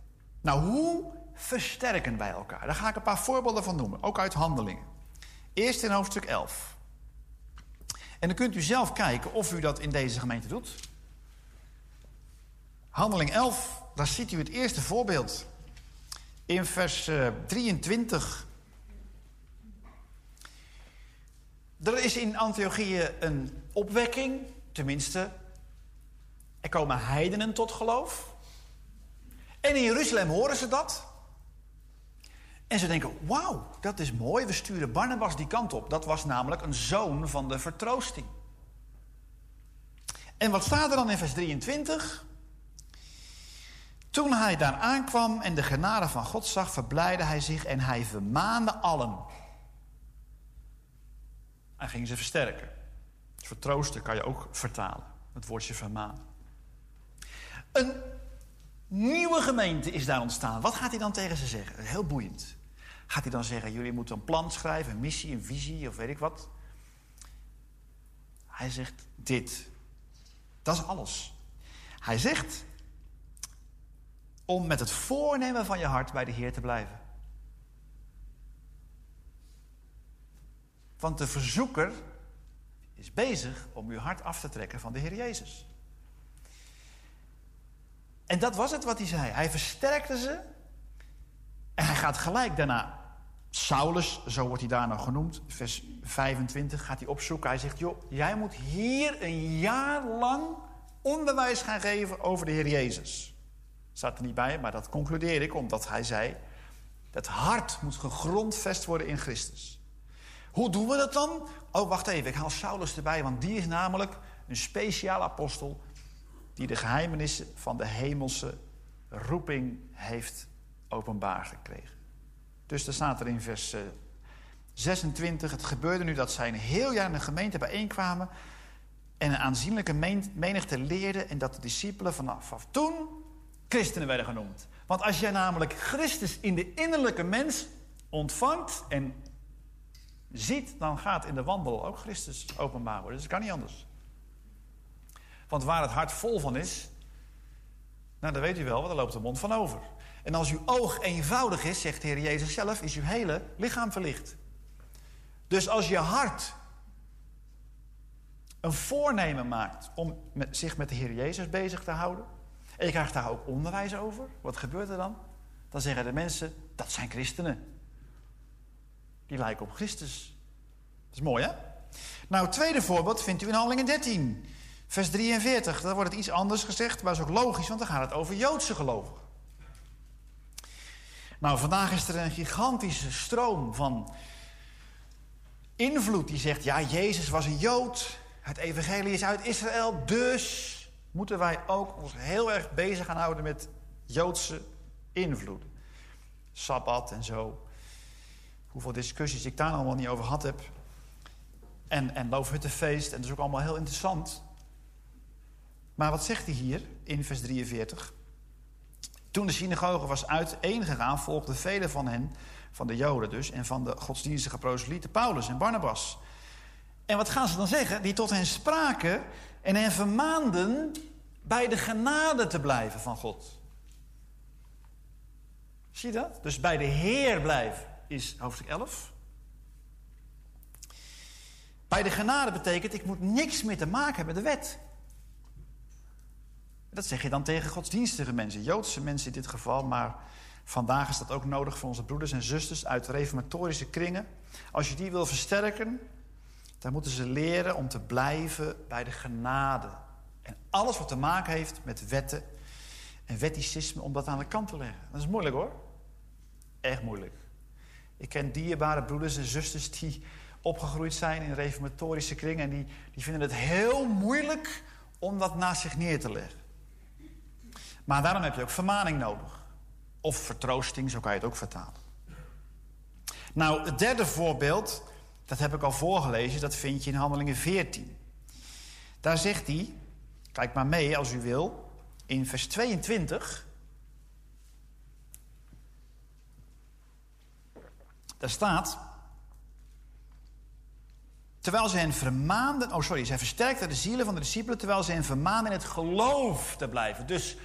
Nou, hoe versterken wij elkaar? Daar ga ik een paar voorbeelden van noemen. Ook uit handelingen. Eerst in hoofdstuk 11. En dan kunt u zelf kijken of u dat in deze gemeente doet. Handeling 11, daar ziet u het eerste voorbeeld. In vers 23. Eh, Er is in Antiochië een opwekking, tenminste, er komen heidenen tot geloof. En in Jeruzalem horen ze dat. En ze denken, wauw, dat is mooi, we sturen Barnabas die kant op. Dat was namelijk een zoon van de vertroosting. En wat staat er dan in vers 23? Toen hij daar aankwam en de genade van God zag, verblijde hij zich en hij vermaande allen. Hij ging ze versterken. Vertroosten kan je ook vertalen, het woordje vermanen. Een nieuwe gemeente is daar ontstaan. Wat gaat hij dan tegen ze zeggen? Heel boeiend. Gaat hij dan zeggen, jullie moeten een plan schrijven, een missie, een visie of weet ik wat? Hij zegt dit. Dat is alles. Hij zegt om met het voornemen van je hart bij de Heer te blijven. Want de verzoeker is bezig om uw hart af te trekken van de Heer Jezus. En dat was het wat hij zei. Hij versterkte ze. En hij gaat gelijk daarna. Saulus, zo wordt hij daar nou genoemd, vers 25, gaat hij opzoeken. Hij zegt, joh, jij moet hier een jaar lang onderwijs gaan geven over de Heer Jezus. Staat er niet bij, maar dat concludeer ik omdat hij zei... het hart moet gegrondvest worden in Christus. Hoe doen we dat dan? Oh, wacht even, ik haal Saulus erbij, want die is namelijk een speciaal apostel... die de geheimenissen van de hemelse roeping heeft openbaar gekregen. Dus er staat er in vers 26... het gebeurde nu dat zij een heel jaar in de gemeente bijeenkwamen... en een aanzienlijke menigte leerden... en dat de discipelen vanaf toen christenen werden genoemd. Want als jij namelijk Christus in de innerlijke mens ontvangt en ziet, dan gaat in de wandel ook Christus openbaar worden. Dus dat kan niet anders. Want waar het hart vol van is, nou dan weet u wel, want daar loopt de mond van over. En als uw oog eenvoudig is, zegt de Heer Jezus zelf, is uw hele lichaam verlicht. Dus als je hart een voornemen maakt om zich met de Heer Jezus bezig te houden, en je krijgt daar ook onderwijs over. Wat gebeurt er dan? Dan zeggen de mensen, dat zijn christenen. Die lijken op Christus. Dat is mooi, hè? Nou, tweede voorbeeld vindt u in Handelingen 13, vers 43. Daar wordt het iets anders gezegd, maar is ook logisch, want dan gaat het over Joodse gelovigen. Nou, vandaag is er een gigantische stroom van invloed die zegt: ja, Jezus was een Jood, het evangelie is uit Israël, dus moeten wij ook ons heel erg bezig gaan houden met Joodse invloed. Sabbat en zo. Hoeveel discussies ik daar allemaal niet over gehad heb. En, en Loofhuttenfeest, en dat is ook allemaal heel interessant. Maar wat zegt hij hier in vers 43? Toen de synagoge was uiteengegaan, volgden velen van hen, van de Joden dus, en van de godsdienstige proselieten, Paulus en Barnabas. En wat gaan ze dan zeggen? Die tot hen spraken en hen vermaanden bij de genade te blijven van God. Zie je dat? Dus bij de Heer blijven is hoofdstuk 11. Bij de genade betekent, ik moet niks meer te maken hebben met de wet. Dat zeg je dan tegen godsdienstige mensen, Joodse mensen in dit geval, maar vandaag is dat ook nodig voor onze broeders en zusters uit reformatorische kringen. Als je die wil versterken, dan moeten ze leren om te blijven bij de genade. En alles wat te maken heeft met wetten en wetticisme, om dat aan de kant te leggen. Dat is moeilijk hoor. Echt moeilijk. Ik ken dierbare broeders en zusters die opgegroeid zijn in reformatorische kringen. En die, die vinden het heel moeilijk om dat naast zich neer te leggen. Maar daarom heb je ook vermaning nodig. Of vertroosting, zo kan je het ook vertalen. Nou, het derde voorbeeld, dat heb ik al voorgelezen, dat vind je in Handelingen 14. Daar zegt hij, kijk maar mee als u wil, in vers 22. Daar staat. Terwijl ze hen vermaanden. Oh, sorry. Zij versterkten de zielen van de discipelen. Terwijl ze hen vermaanden in het geloof te blijven. Dus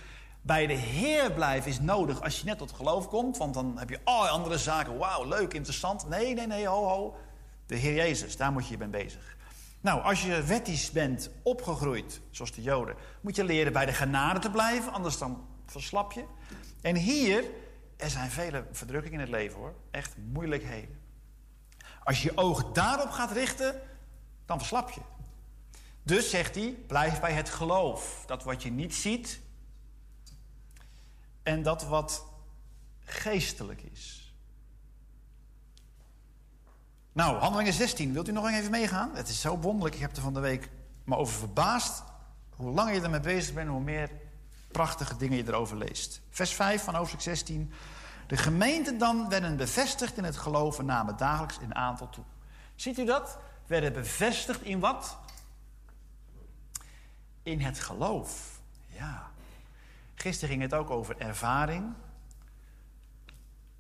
bij de Heer blijven is nodig als je net tot geloof komt. Want dan heb je allerlei andere zaken. Wauw, leuk, interessant. Nee, nee, nee, ho, ho. De Heer Jezus, daar moet je je mee bezig. Nou, als je wettisch bent opgegroeid, zoals de Joden, moet je leren bij de genade te blijven, anders dan verslap je. En hier, er zijn vele verdrukkingen in het leven hoor, echt moeilijkheden. Als je je oog daarop gaat richten, dan verslap je. Dus zegt hij, blijf bij het geloof. Dat wat je niet ziet en dat wat geestelijk is. Nou, handelingen 16, wilt u nog even meegaan? Het is zo wonderlijk, ik heb er van de week me over verbaasd. Hoe langer je ermee bezig bent, hoe meer prachtige dingen je erover leest. Vers 5 van hoofdstuk 16. De gemeenten dan werden bevestigd in het geloof en namen dagelijks in aantal toe. Ziet u dat? Werden bevestigd in wat? In het geloof. Ja. Gisteren ging het ook over ervaring.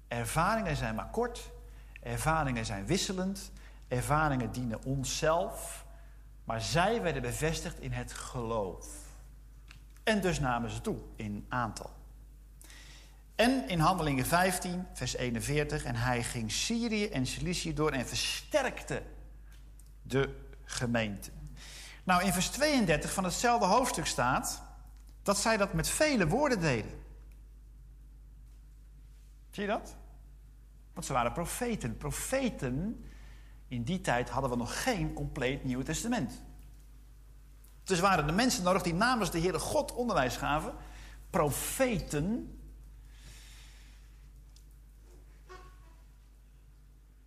Ervaringen zijn maar kort. Ervaringen zijn wisselend. Ervaringen dienen onszelf. Maar zij werden bevestigd in het geloof. En dus namen ze toe in aantal. En in Handelingen 15, vers 41, en hij ging Syrië en Cilicië door en versterkte de gemeente. Nou, in vers 32 van hetzelfde hoofdstuk staat dat zij dat met vele woorden deden. Zie je dat? Want ze waren profeten. Profeten, in die tijd hadden we nog geen compleet Nieuw Testament. Dus waren de mensen nodig die namens de Heere God onderwijs gaven. Profeten.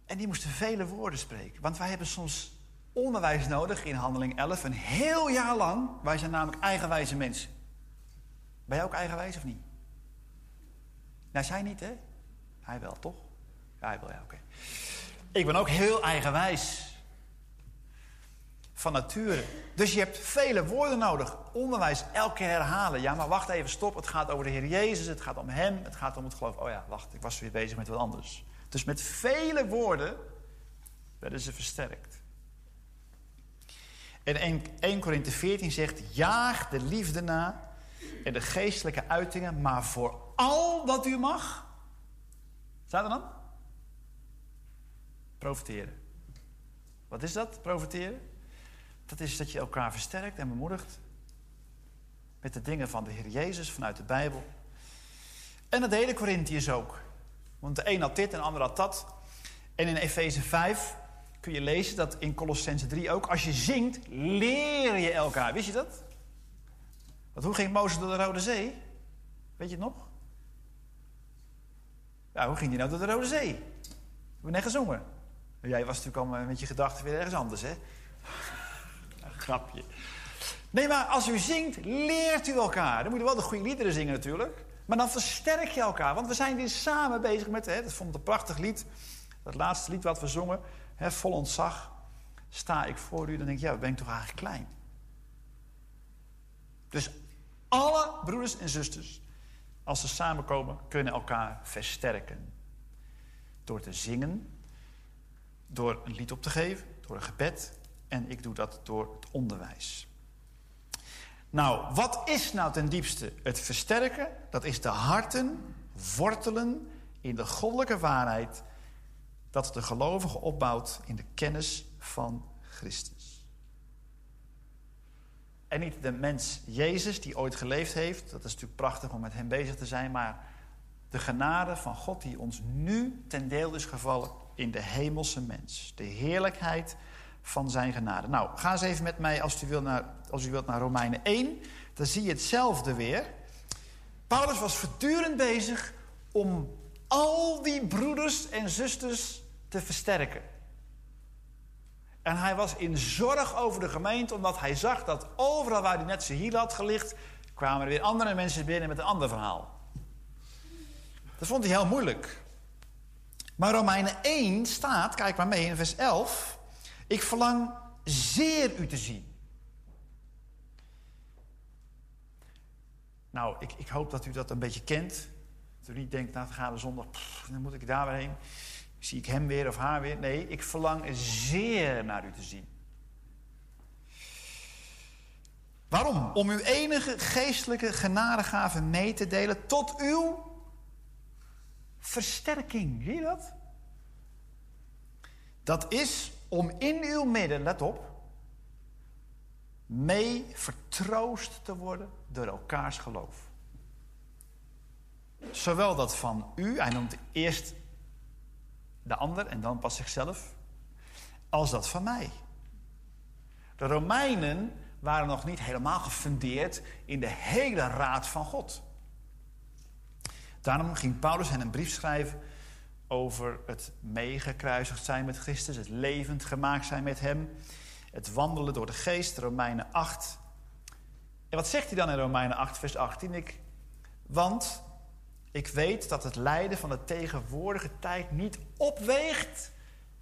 En die moesten vele woorden spreken. Want wij hebben soms onderwijs nodig in handeling 11. Een heel jaar lang. Wij zijn namelijk eigenwijze mensen. Ben jij ook eigenwijs of niet? Nou, zij niet, hè? Hij wel, toch? Ja, hij wel, ja, oké. Ik ben ook heel eigenwijs. Van nature. Dus je hebt vele woorden nodig. Onderwijs elke herhalen. Ja, maar wacht even, stop. Het gaat over de Heer Jezus. Het gaat om Hem. Het gaat om het geloof. Oh ja, wacht. Ik was weer bezig met wat anders. Dus met vele woorden werden ze versterkt. En 1, 1 Korinthe 14 zegt: Jaag de liefde na en de geestelijke uitingen, maar voor al wat u mag. Staat er dan? Profiteren. Wat is dat, profiteren? Dat is dat je elkaar versterkt en bemoedigt. Met de dingen van de Heer Jezus vanuit de Bijbel. En dat deden Corinthiërs ook. Want de een had dit en de ander had dat. En in Efeze 5 kun je lezen dat in Colossense 3 ook. Als je zingt, leer je elkaar. Wist je dat? Want hoe ging Mozes door de Rode Zee? Weet je het nog? Ja, hoe ging hij nou door de Rode Zee? We hebben net gezongen. Jij was natuurlijk al met je gedachten weer ergens anders, hè? *laughs* Grapje. Nee, maar als u zingt, leert u elkaar. Dan moet je wel de goede liederen zingen natuurlijk. Maar dan versterk je elkaar. Want we zijn weer samen bezig met... Hè, dat vond ik een prachtig lied. Dat laatste lied wat we zongen. Hè, vol ontzag. Sta ik voor u. Dan denk ik, ja, ben ik toch eigenlijk klein. Dus alle broeders en zusters, als ze samenkomen, kunnen elkaar versterken. Door te zingen, door een lied op te geven, door een gebed. En ik doe dat door het onderwijs. Nou, wat is nou ten diepste het versterken? Dat is de harten wortelen in de goddelijke waarheid dat de gelovige opbouwt in de kennis van Christus. En niet de mens Jezus die ooit geleefd heeft. Dat is natuurlijk prachtig om met hem bezig te zijn. Maar de genade van God die ons nu ten deel is gevallen in de hemelse mens. De heerlijkheid van zijn genade. Nou, ga eens even met mij, als u wilt, naar, als u wilt, naar Romeinen 1. Dan zie je hetzelfde weer. Paulus was voortdurend bezig om al die broeders en zusters te versterken. En hij was in zorg over de gemeente, omdat hij zag dat overal waar hij net zijn hiel had gelicht, kwamen er weer andere mensen binnen met een ander verhaal. Dat vond hij heel moeilijk. Maar Romeinen 1 staat, kijk maar mee in vers 11. Ik verlang zeer u te zien. Nou, ik, ik hoop dat u dat een beetje kent. Dat u niet denkt, nou, we gaan zondag, pff, dan moet ik daar weer heen. Zie ik hem weer of haar weer? Nee, ik verlang zeer naar u te zien. Waarom? Om uw enige geestelijke genadegave mee te delen tot uw versterking. Zie je dat? Dat is om in uw midden, let op, mee vertroost te worden door elkaars geloof. Zowel dat van u, hij noemt eerst de ander en dan pas zichzelf, als dat van mij. De Romeinen waren nog niet helemaal gefundeerd in de hele raad van God. Daarom ging Paulus hen een brief schrijven over het meegekruisigd zijn met Christus, het levend gemaakt zijn met Hem, het wandelen door de geest, Romeinen 8. En wat zegt hij dan in Romeinen 8, vers 18? Ik, want ik weet dat het lijden van de tegenwoordige tijd niet opweegt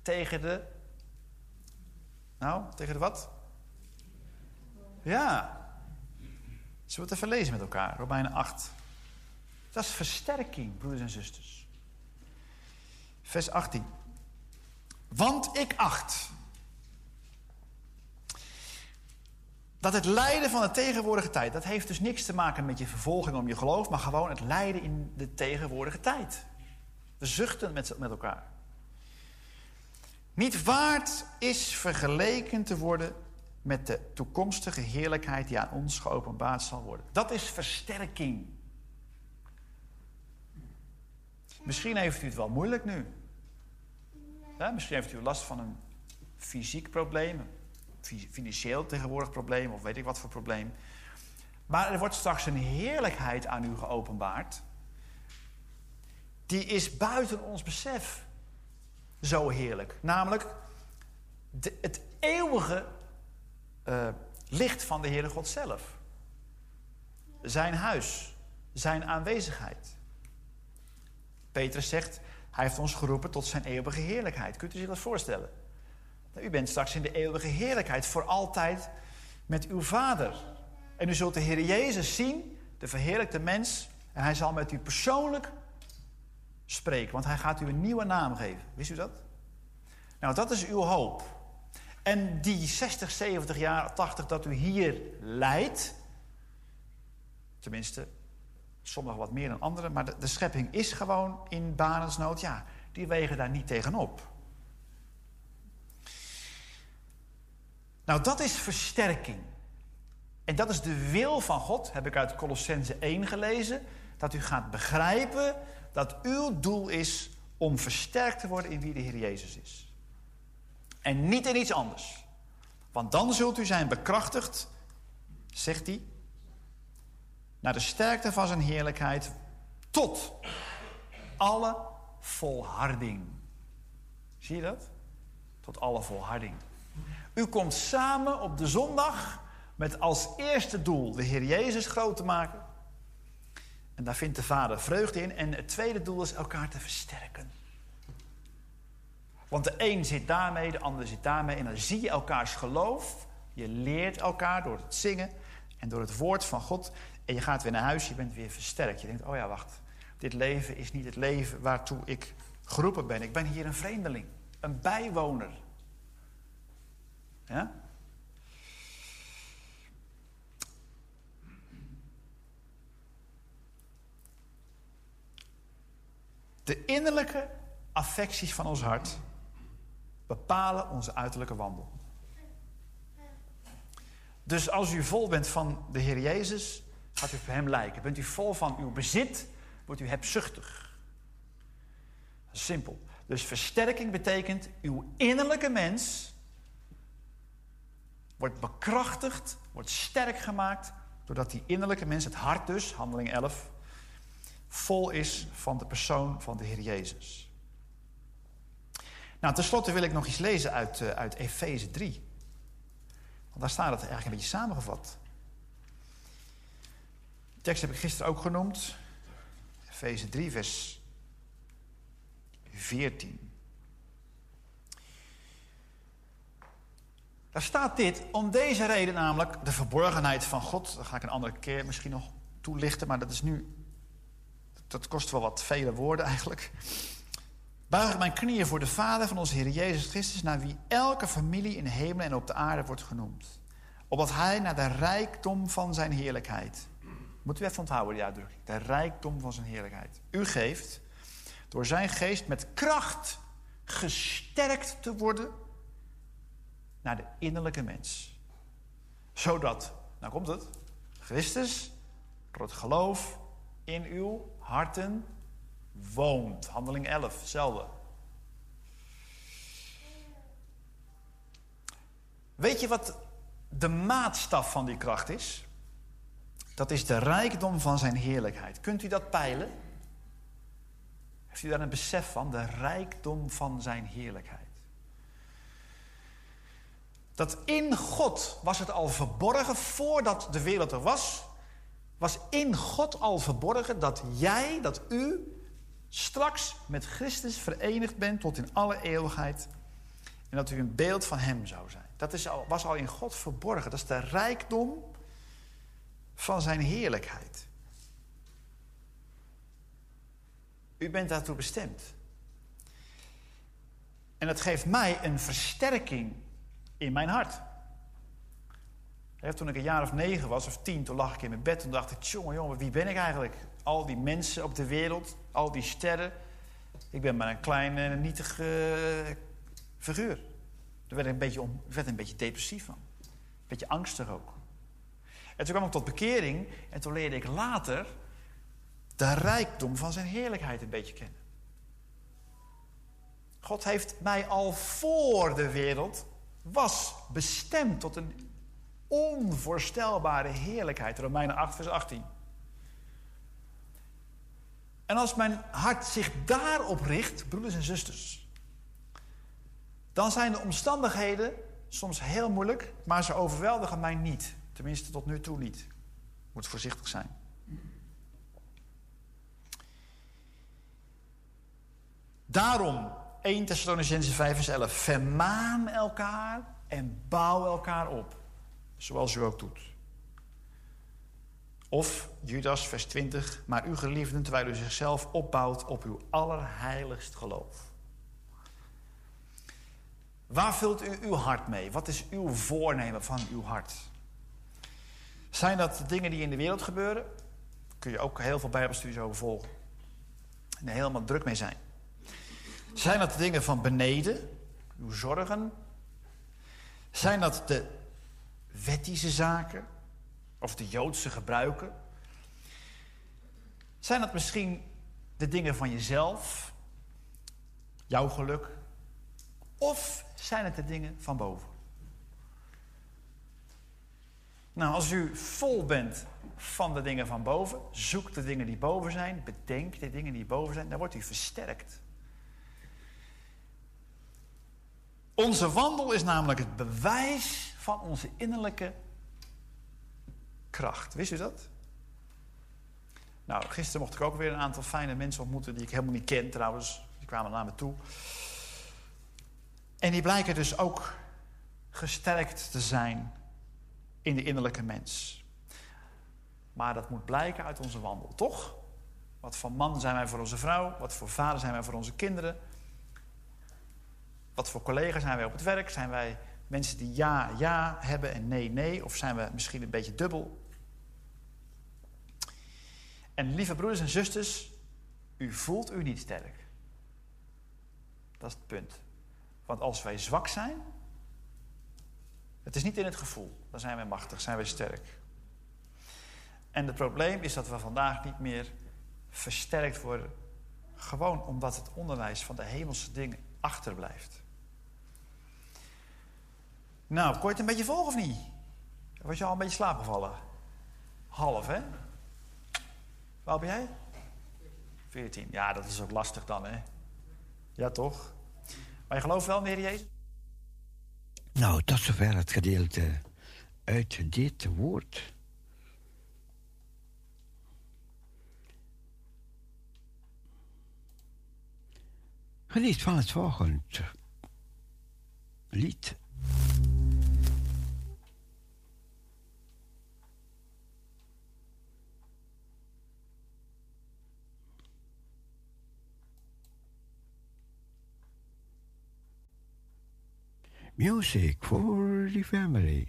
tegen de. Nou, tegen de wat? Ja. Zullen we het even lezen met elkaar? Romeinen 8. Dat is versterking, broeders en zusters. Vers 18. Want ik acht dat het lijden van de tegenwoordige tijd, dat heeft dus niks te maken met je vervolging om je geloof, maar gewoon het lijden in de tegenwoordige tijd. We zuchten met, elkaar. Niet waard is vergeleken te worden met de toekomstige heerlijkheid die aan ons geopenbaard zal worden. Dat is versterking. Misschien heeft u het wel moeilijk nu. Ja, misschien heeft u last van een fysiek probleem, financieel tegenwoordig probleem of weet ik wat voor probleem. Maar er wordt straks een heerlijkheid aan u geopenbaard. Die is buiten ons besef zo heerlijk. Namelijk het eeuwige eh, licht van de Heere God zelf. Zijn huis, zijn aanwezigheid. Petrus zegt, hij heeft ons geroepen tot zijn eeuwige heerlijkheid. Kunt u zich dat voorstellen? Nou, U bent straks in de eeuwige heerlijkheid voor altijd met uw Vader. En u zult de Heer Jezus zien, de verheerlijkte mens, en hij zal met u persoonlijk spreken, want hij gaat u een nieuwe naam geven. Wist u dat? Nou, dat is uw hoop. En die 60, 70 jaar, 80 dat u hier lijdt, tenminste, sommigen wat meer dan anderen, maar de, de schepping is gewoon in barensnood, ja, die wegen daar niet tegenop. Nou, dat is versterking. En dat is de wil van God, heb ik uit Colossense 1 gelezen, dat u gaat begrijpen dat uw doel is om versterkt te worden in wie de Heer Jezus is. En niet in iets anders. Want dan zult u zijn bekrachtigd, zegt hij, naar de sterkte van zijn heerlijkheid, tot alle volharding. Zie je dat? Tot alle volharding. U komt samen op de zondag met als eerste doel de Heer Jezus groot te maken. En daar vindt de Vader vreugde in. En het tweede doel is elkaar te versterken. Want de een zit daarmee, de ander zit daarmee. En dan zie je elkaars geloof. Je leert elkaar door het zingen en door het woord van God. En je gaat weer naar huis, je bent weer versterkt. Je denkt, oh ja, wacht. Dit leven is niet het leven waartoe ik geroepen ben. Ik ben hier een vreemdeling, een bijwoner. Ja? De innerlijke affecties van ons hart bepalen onze uiterlijke wandel. Dus als u vol bent van de Heer Jezus, gaat u voor Hem lijken. Bent u vol van uw bezit, wordt u hebzuchtig. Simpel. Dus versterking betekent uw innerlijke mens wordt bekrachtigd, wordt sterk gemaakt, doordat die innerlijke mens, het hart dus, handeling 11, vol is van de persoon van de Heer Jezus. Nou, tenslotte wil ik nog iets lezen uit, uh, uit Efeze 3. Want daar staat het eigenlijk een beetje samengevat. De tekst heb ik gisteren ook genoemd. Efeze 3, vers 14. Daar staat dit, om deze reden namelijk, de verborgenheid van God. Dat ga ik een andere keer misschien nog toelichten, maar dat is nu. Dat kost wel wat vele woorden eigenlijk. Buig mijn knieën voor de Vader van onze Heer Jezus Christus, naar wie elke familie in de hemel en op de aarde wordt genoemd. Opdat hij naar de rijkdom van zijn heerlijkheid. Moet u even onthouden die uitdrukking. De rijkdom van zijn heerlijkheid. U geeft door zijn geest met kracht gesterkt te worden naar de innerlijke mens. Zodat, nou komt het, Christus door het geloof in uw harten woont. Handeling 11, hetzelfde. Weet je wat de maatstaf van die kracht is? Dat is de rijkdom van zijn heerlijkheid. Kunt u dat peilen? Heeft u daar een besef van? De rijkdom van zijn heerlijkheid. Dat in God was het al verborgen voordat de wereld er was. Was in God al verborgen dat jij, dat u straks met Christus verenigd bent tot in alle eeuwigheid. En dat u een beeld van Hem zou zijn. Dat is was al in God verborgen. Dat is de rijkdom van zijn heerlijkheid. U bent daartoe bestemd. En dat geeft mij een versterking in mijn hart. toen ik een jaar of negen was, of tien, toen lag ik in mijn bed en dacht ik: jongen, jongen, wie ben ik eigenlijk? Al die mensen op de wereld, al die sterren. Ik ben maar een klein, uh, nietig uh, figuur. Daar werd ik een beetje, om, werd een beetje depressief van. Een beetje angstig ook. En toen kwam ik tot bekering en toen leerde ik later de rijkdom van zijn heerlijkheid een beetje kennen. God heeft mij al voor de wereld was bestemd tot een onvoorstelbare heerlijkheid. Romeinen 8, vers 18. En als mijn hart zich daarop richt, broeders en zusters, dan zijn de omstandigheden soms heel moeilijk, maar ze overweldigen mij niet. Tenminste, tot nu toe niet. Moet voorzichtig zijn. Daarom, 1 Thessalonicense 5 vers 11. Vermaan elkaar en bouw elkaar op. Zoals u ook doet. Of Judas vers 20. Maar u geliefden terwijl u zichzelf opbouwt op uw allerheiligst geloof. Waar vult u uw hart mee? Wat is uw voornemen van uw hart? Zijn dat dingen die in de wereld gebeuren? Kun je ook heel veel Bijbelstudies over volgen. En er helemaal druk mee zijn. Zijn dat de dingen van beneden? Uw zorgen? Zijn dat de wettische zaken? Of de Joodse gebruiken? Zijn dat misschien de dingen van jezelf? Jouw geluk? Of zijn het de dingen van boven? Nou, als u vol bent van de dingen van boven, zoek de dingen die boven zijn, bedenk de dingen die boven zijn, dan wordt u versterkt. Onze wandel is namelijk het bewijs van onze innerlijke kracht. Wist u dat? Nou, gisteren mocht ik ook weer een aantal fijne mensen ontmoeten die ik helemaal niet ken trouwens. Die kwamen naar me toe. En die blijken dus ook gesterkt te zijn in de innerlijke mens. Maar dat moet blijken uit onze wandel, toch? Wat voor man zijn wij voor onze vrouw? Wat voor vader zijn wij voor onze kinderen? Wat voor collega's zijn wij op het werk? Zijn wij mensen die ja, ja hebben en nee, nee? Of zijn we misschien een beetje dubbel? En lieve broeders en zusters, u voelt u niet sterk. Dat is het punt. Want als wij zwak zijn, het is niet in het gevoel, dan zijn wij machtig, zijn wij sterk. En het probleem is dat we vandaag niet meer versterkt worden, gewoon omdat het onderwijs van de hemelse dingen achterblijft. Nou, kon het een beetje volgen of niet? Was je al een beetje slaapgevallen? Half, hè? Waar ben jij? 14. Ja, dat is ook lastig dan, hè? Ja, toch? Maar je gelooft wel Heer Jezus? Nou, tot zover het gedeelte uit dit woord. Geniet van het volgende lied. Music for the family.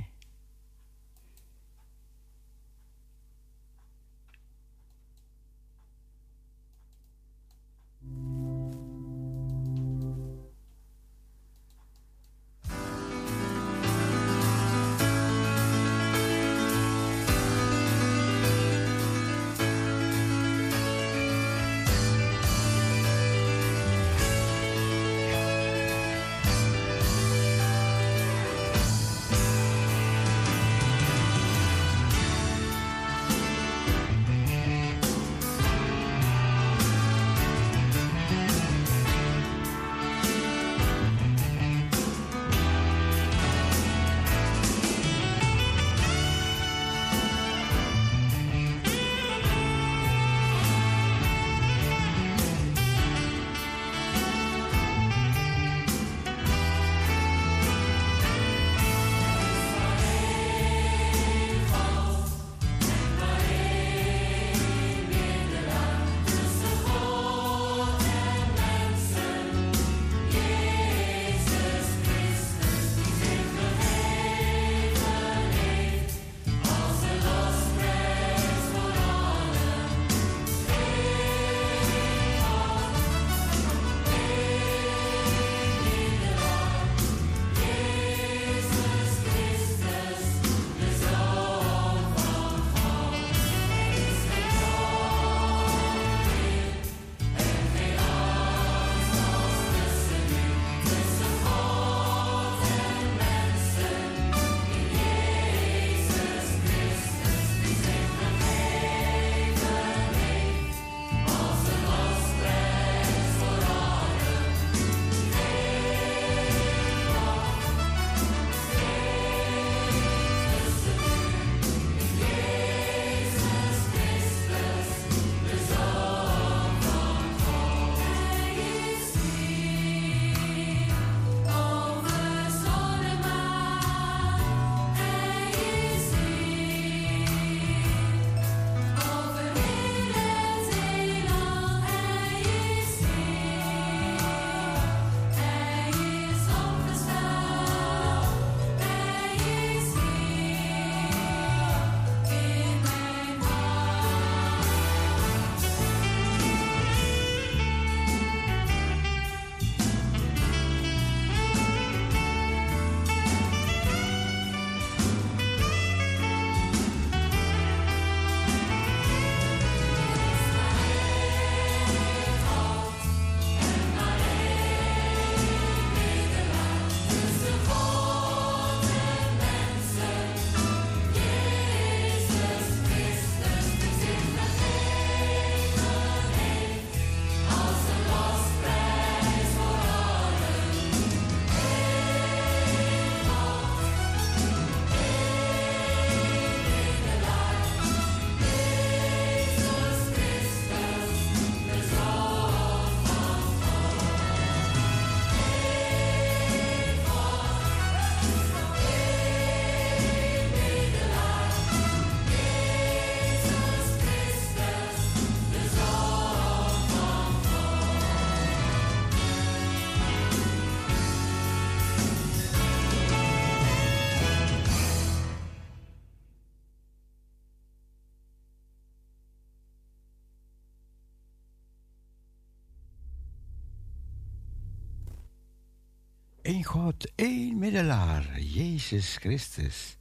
God één middelaar, Jezus Christus.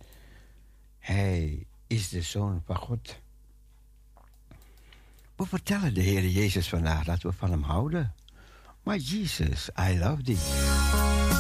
Hij is de Zoon van God. We vertellen de Heer Jezus vandaag dat we van hem houden. Maar Jesus, I love thee.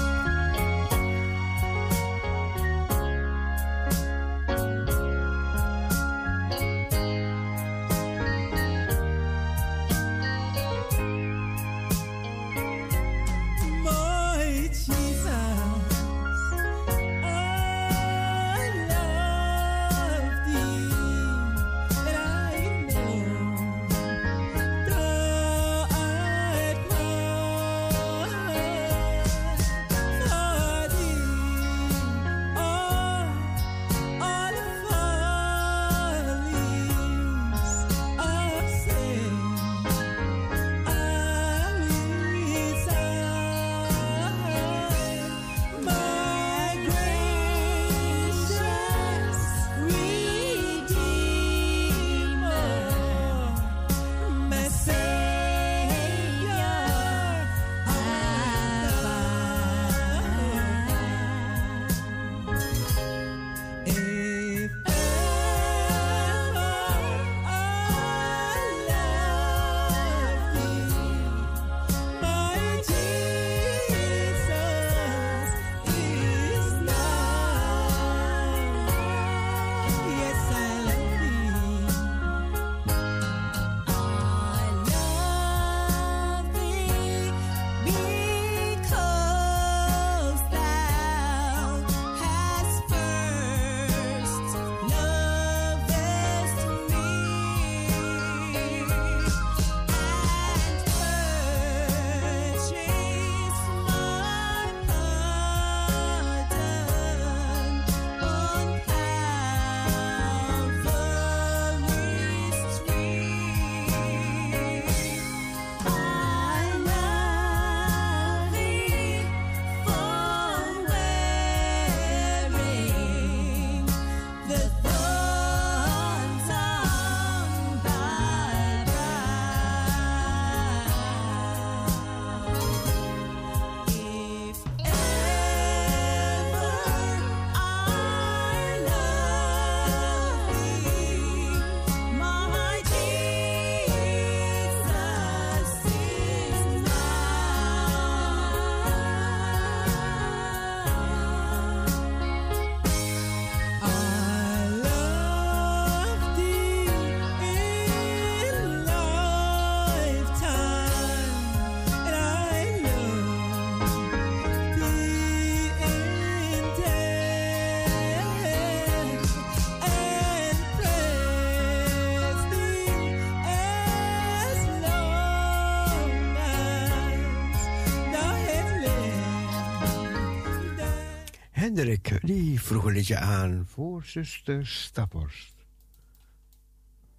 Die vroeg een liedje aan voor zuster Staphorst.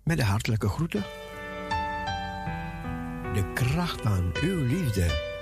Met de hartelijke groeten. De kracht van uw liefde.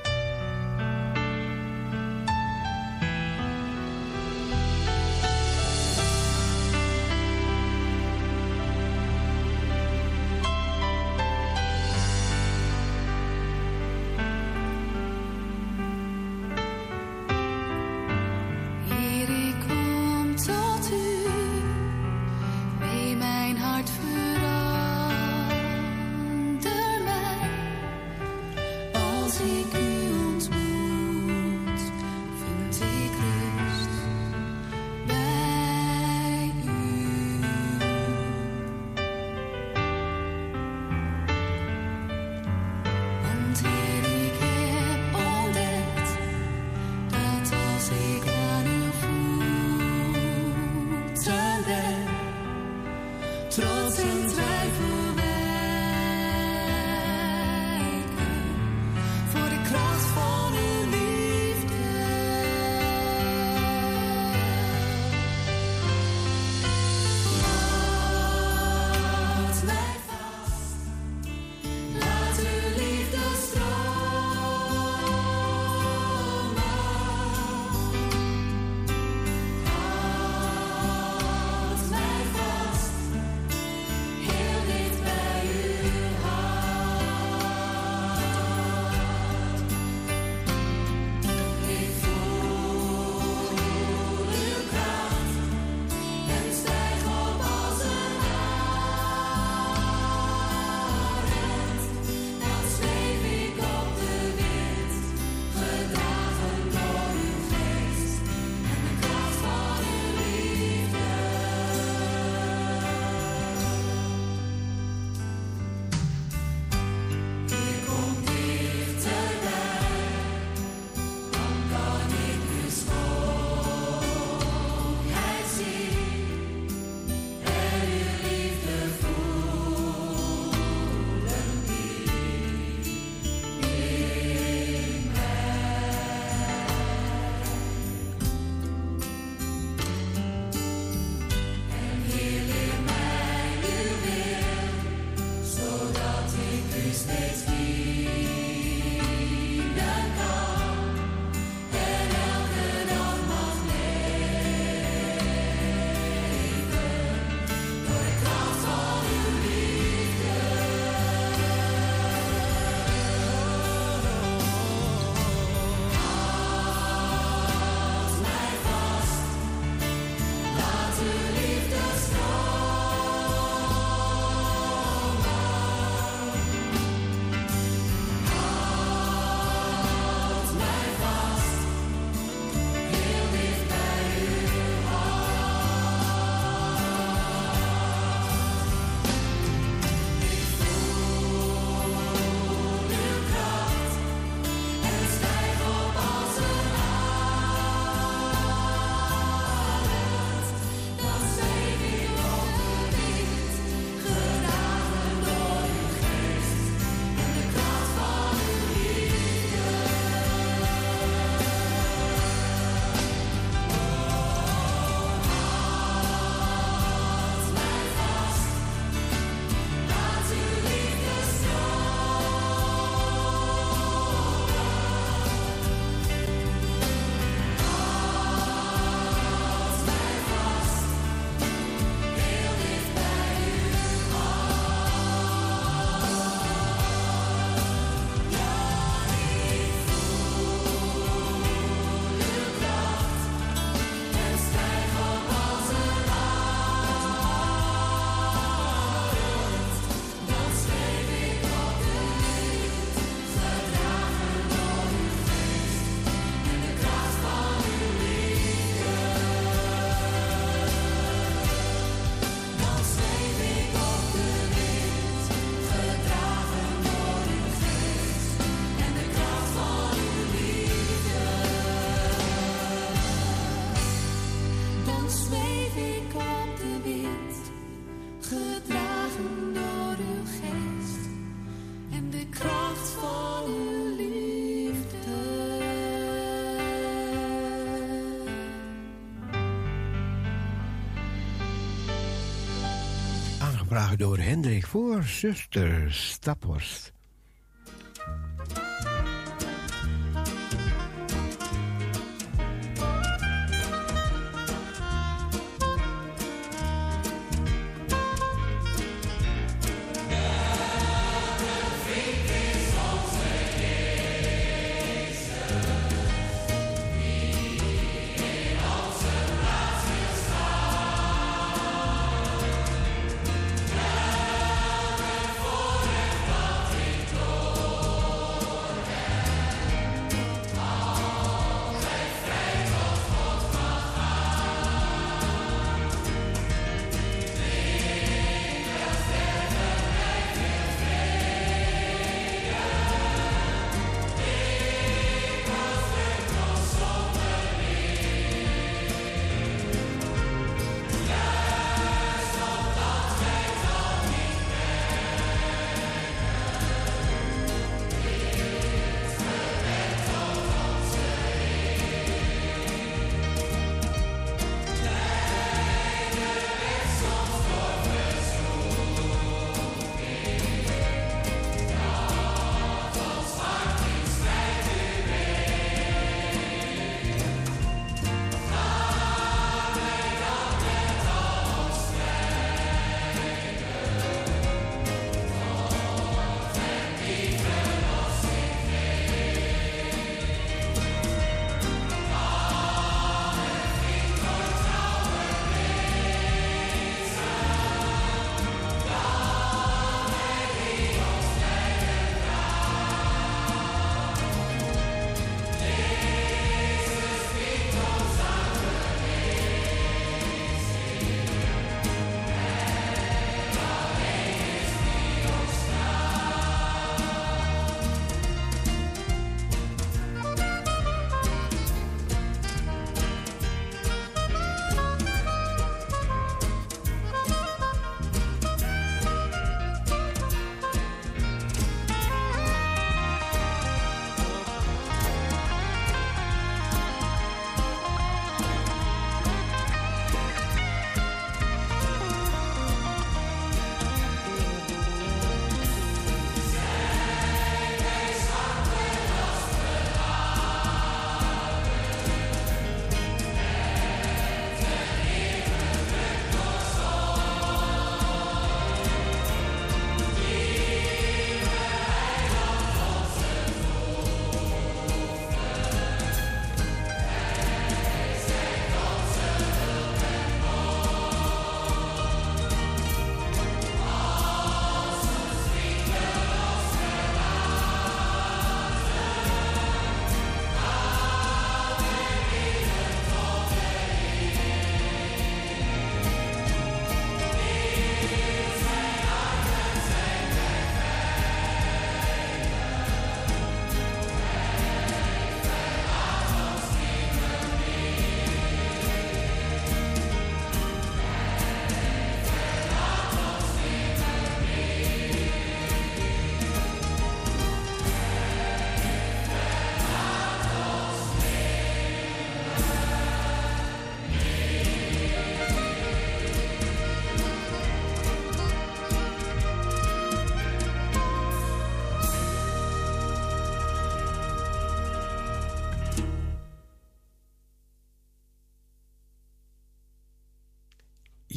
Aangevraagd door Hendrik voor zuster Staphorst.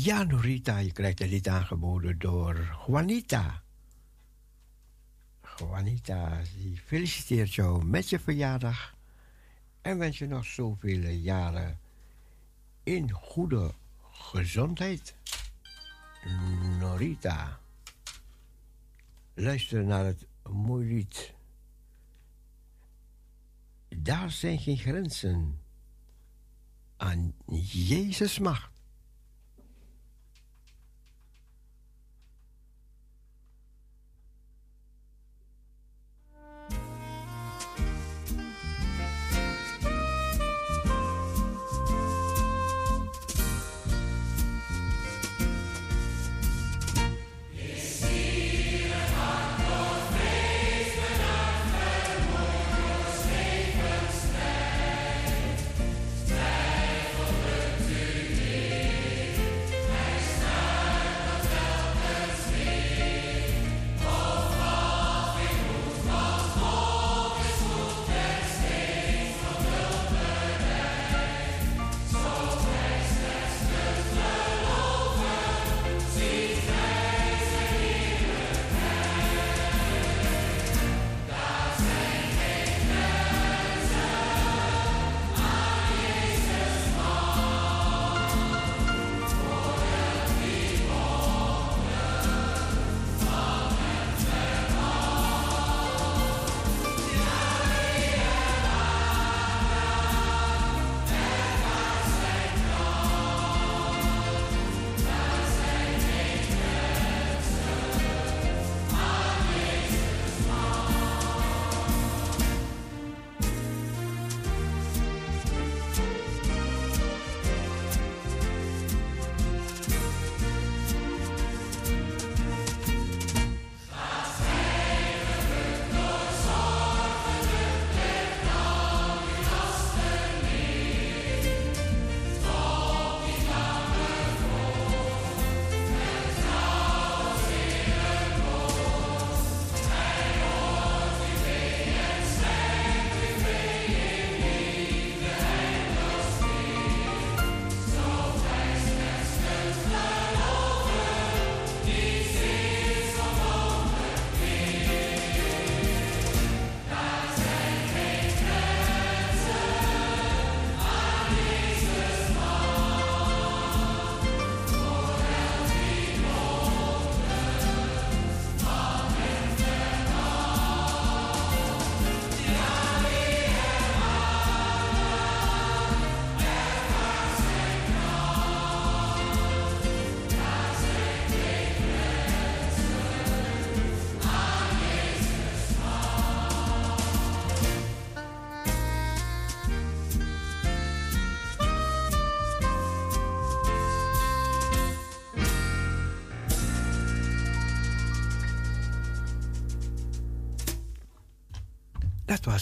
Ja, Norita, je krijgt een lied aangeboden door Juanita. Juanita, die feliciteert jou met je verjaardag en wens je nog zoveel jaren in goede gezondheid. Norita. Luister naar het mooie lied. Daar zijn geen grenzen aan Jezus macht.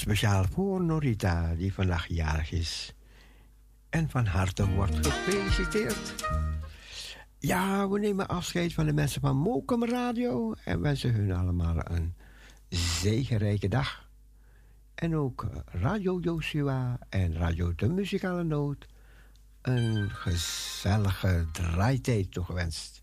Speciaal voor Norita, die vandaag jarig is. En van harte wordt gefeliciteerd. Ja, we nemen afscheid van de mensen van Mokum Radio en wensen hun allemaal een zegenrijke dag. En ook Radio Joshua en Radio De Muzikale Noot een gezellige draaitijd toegewenst.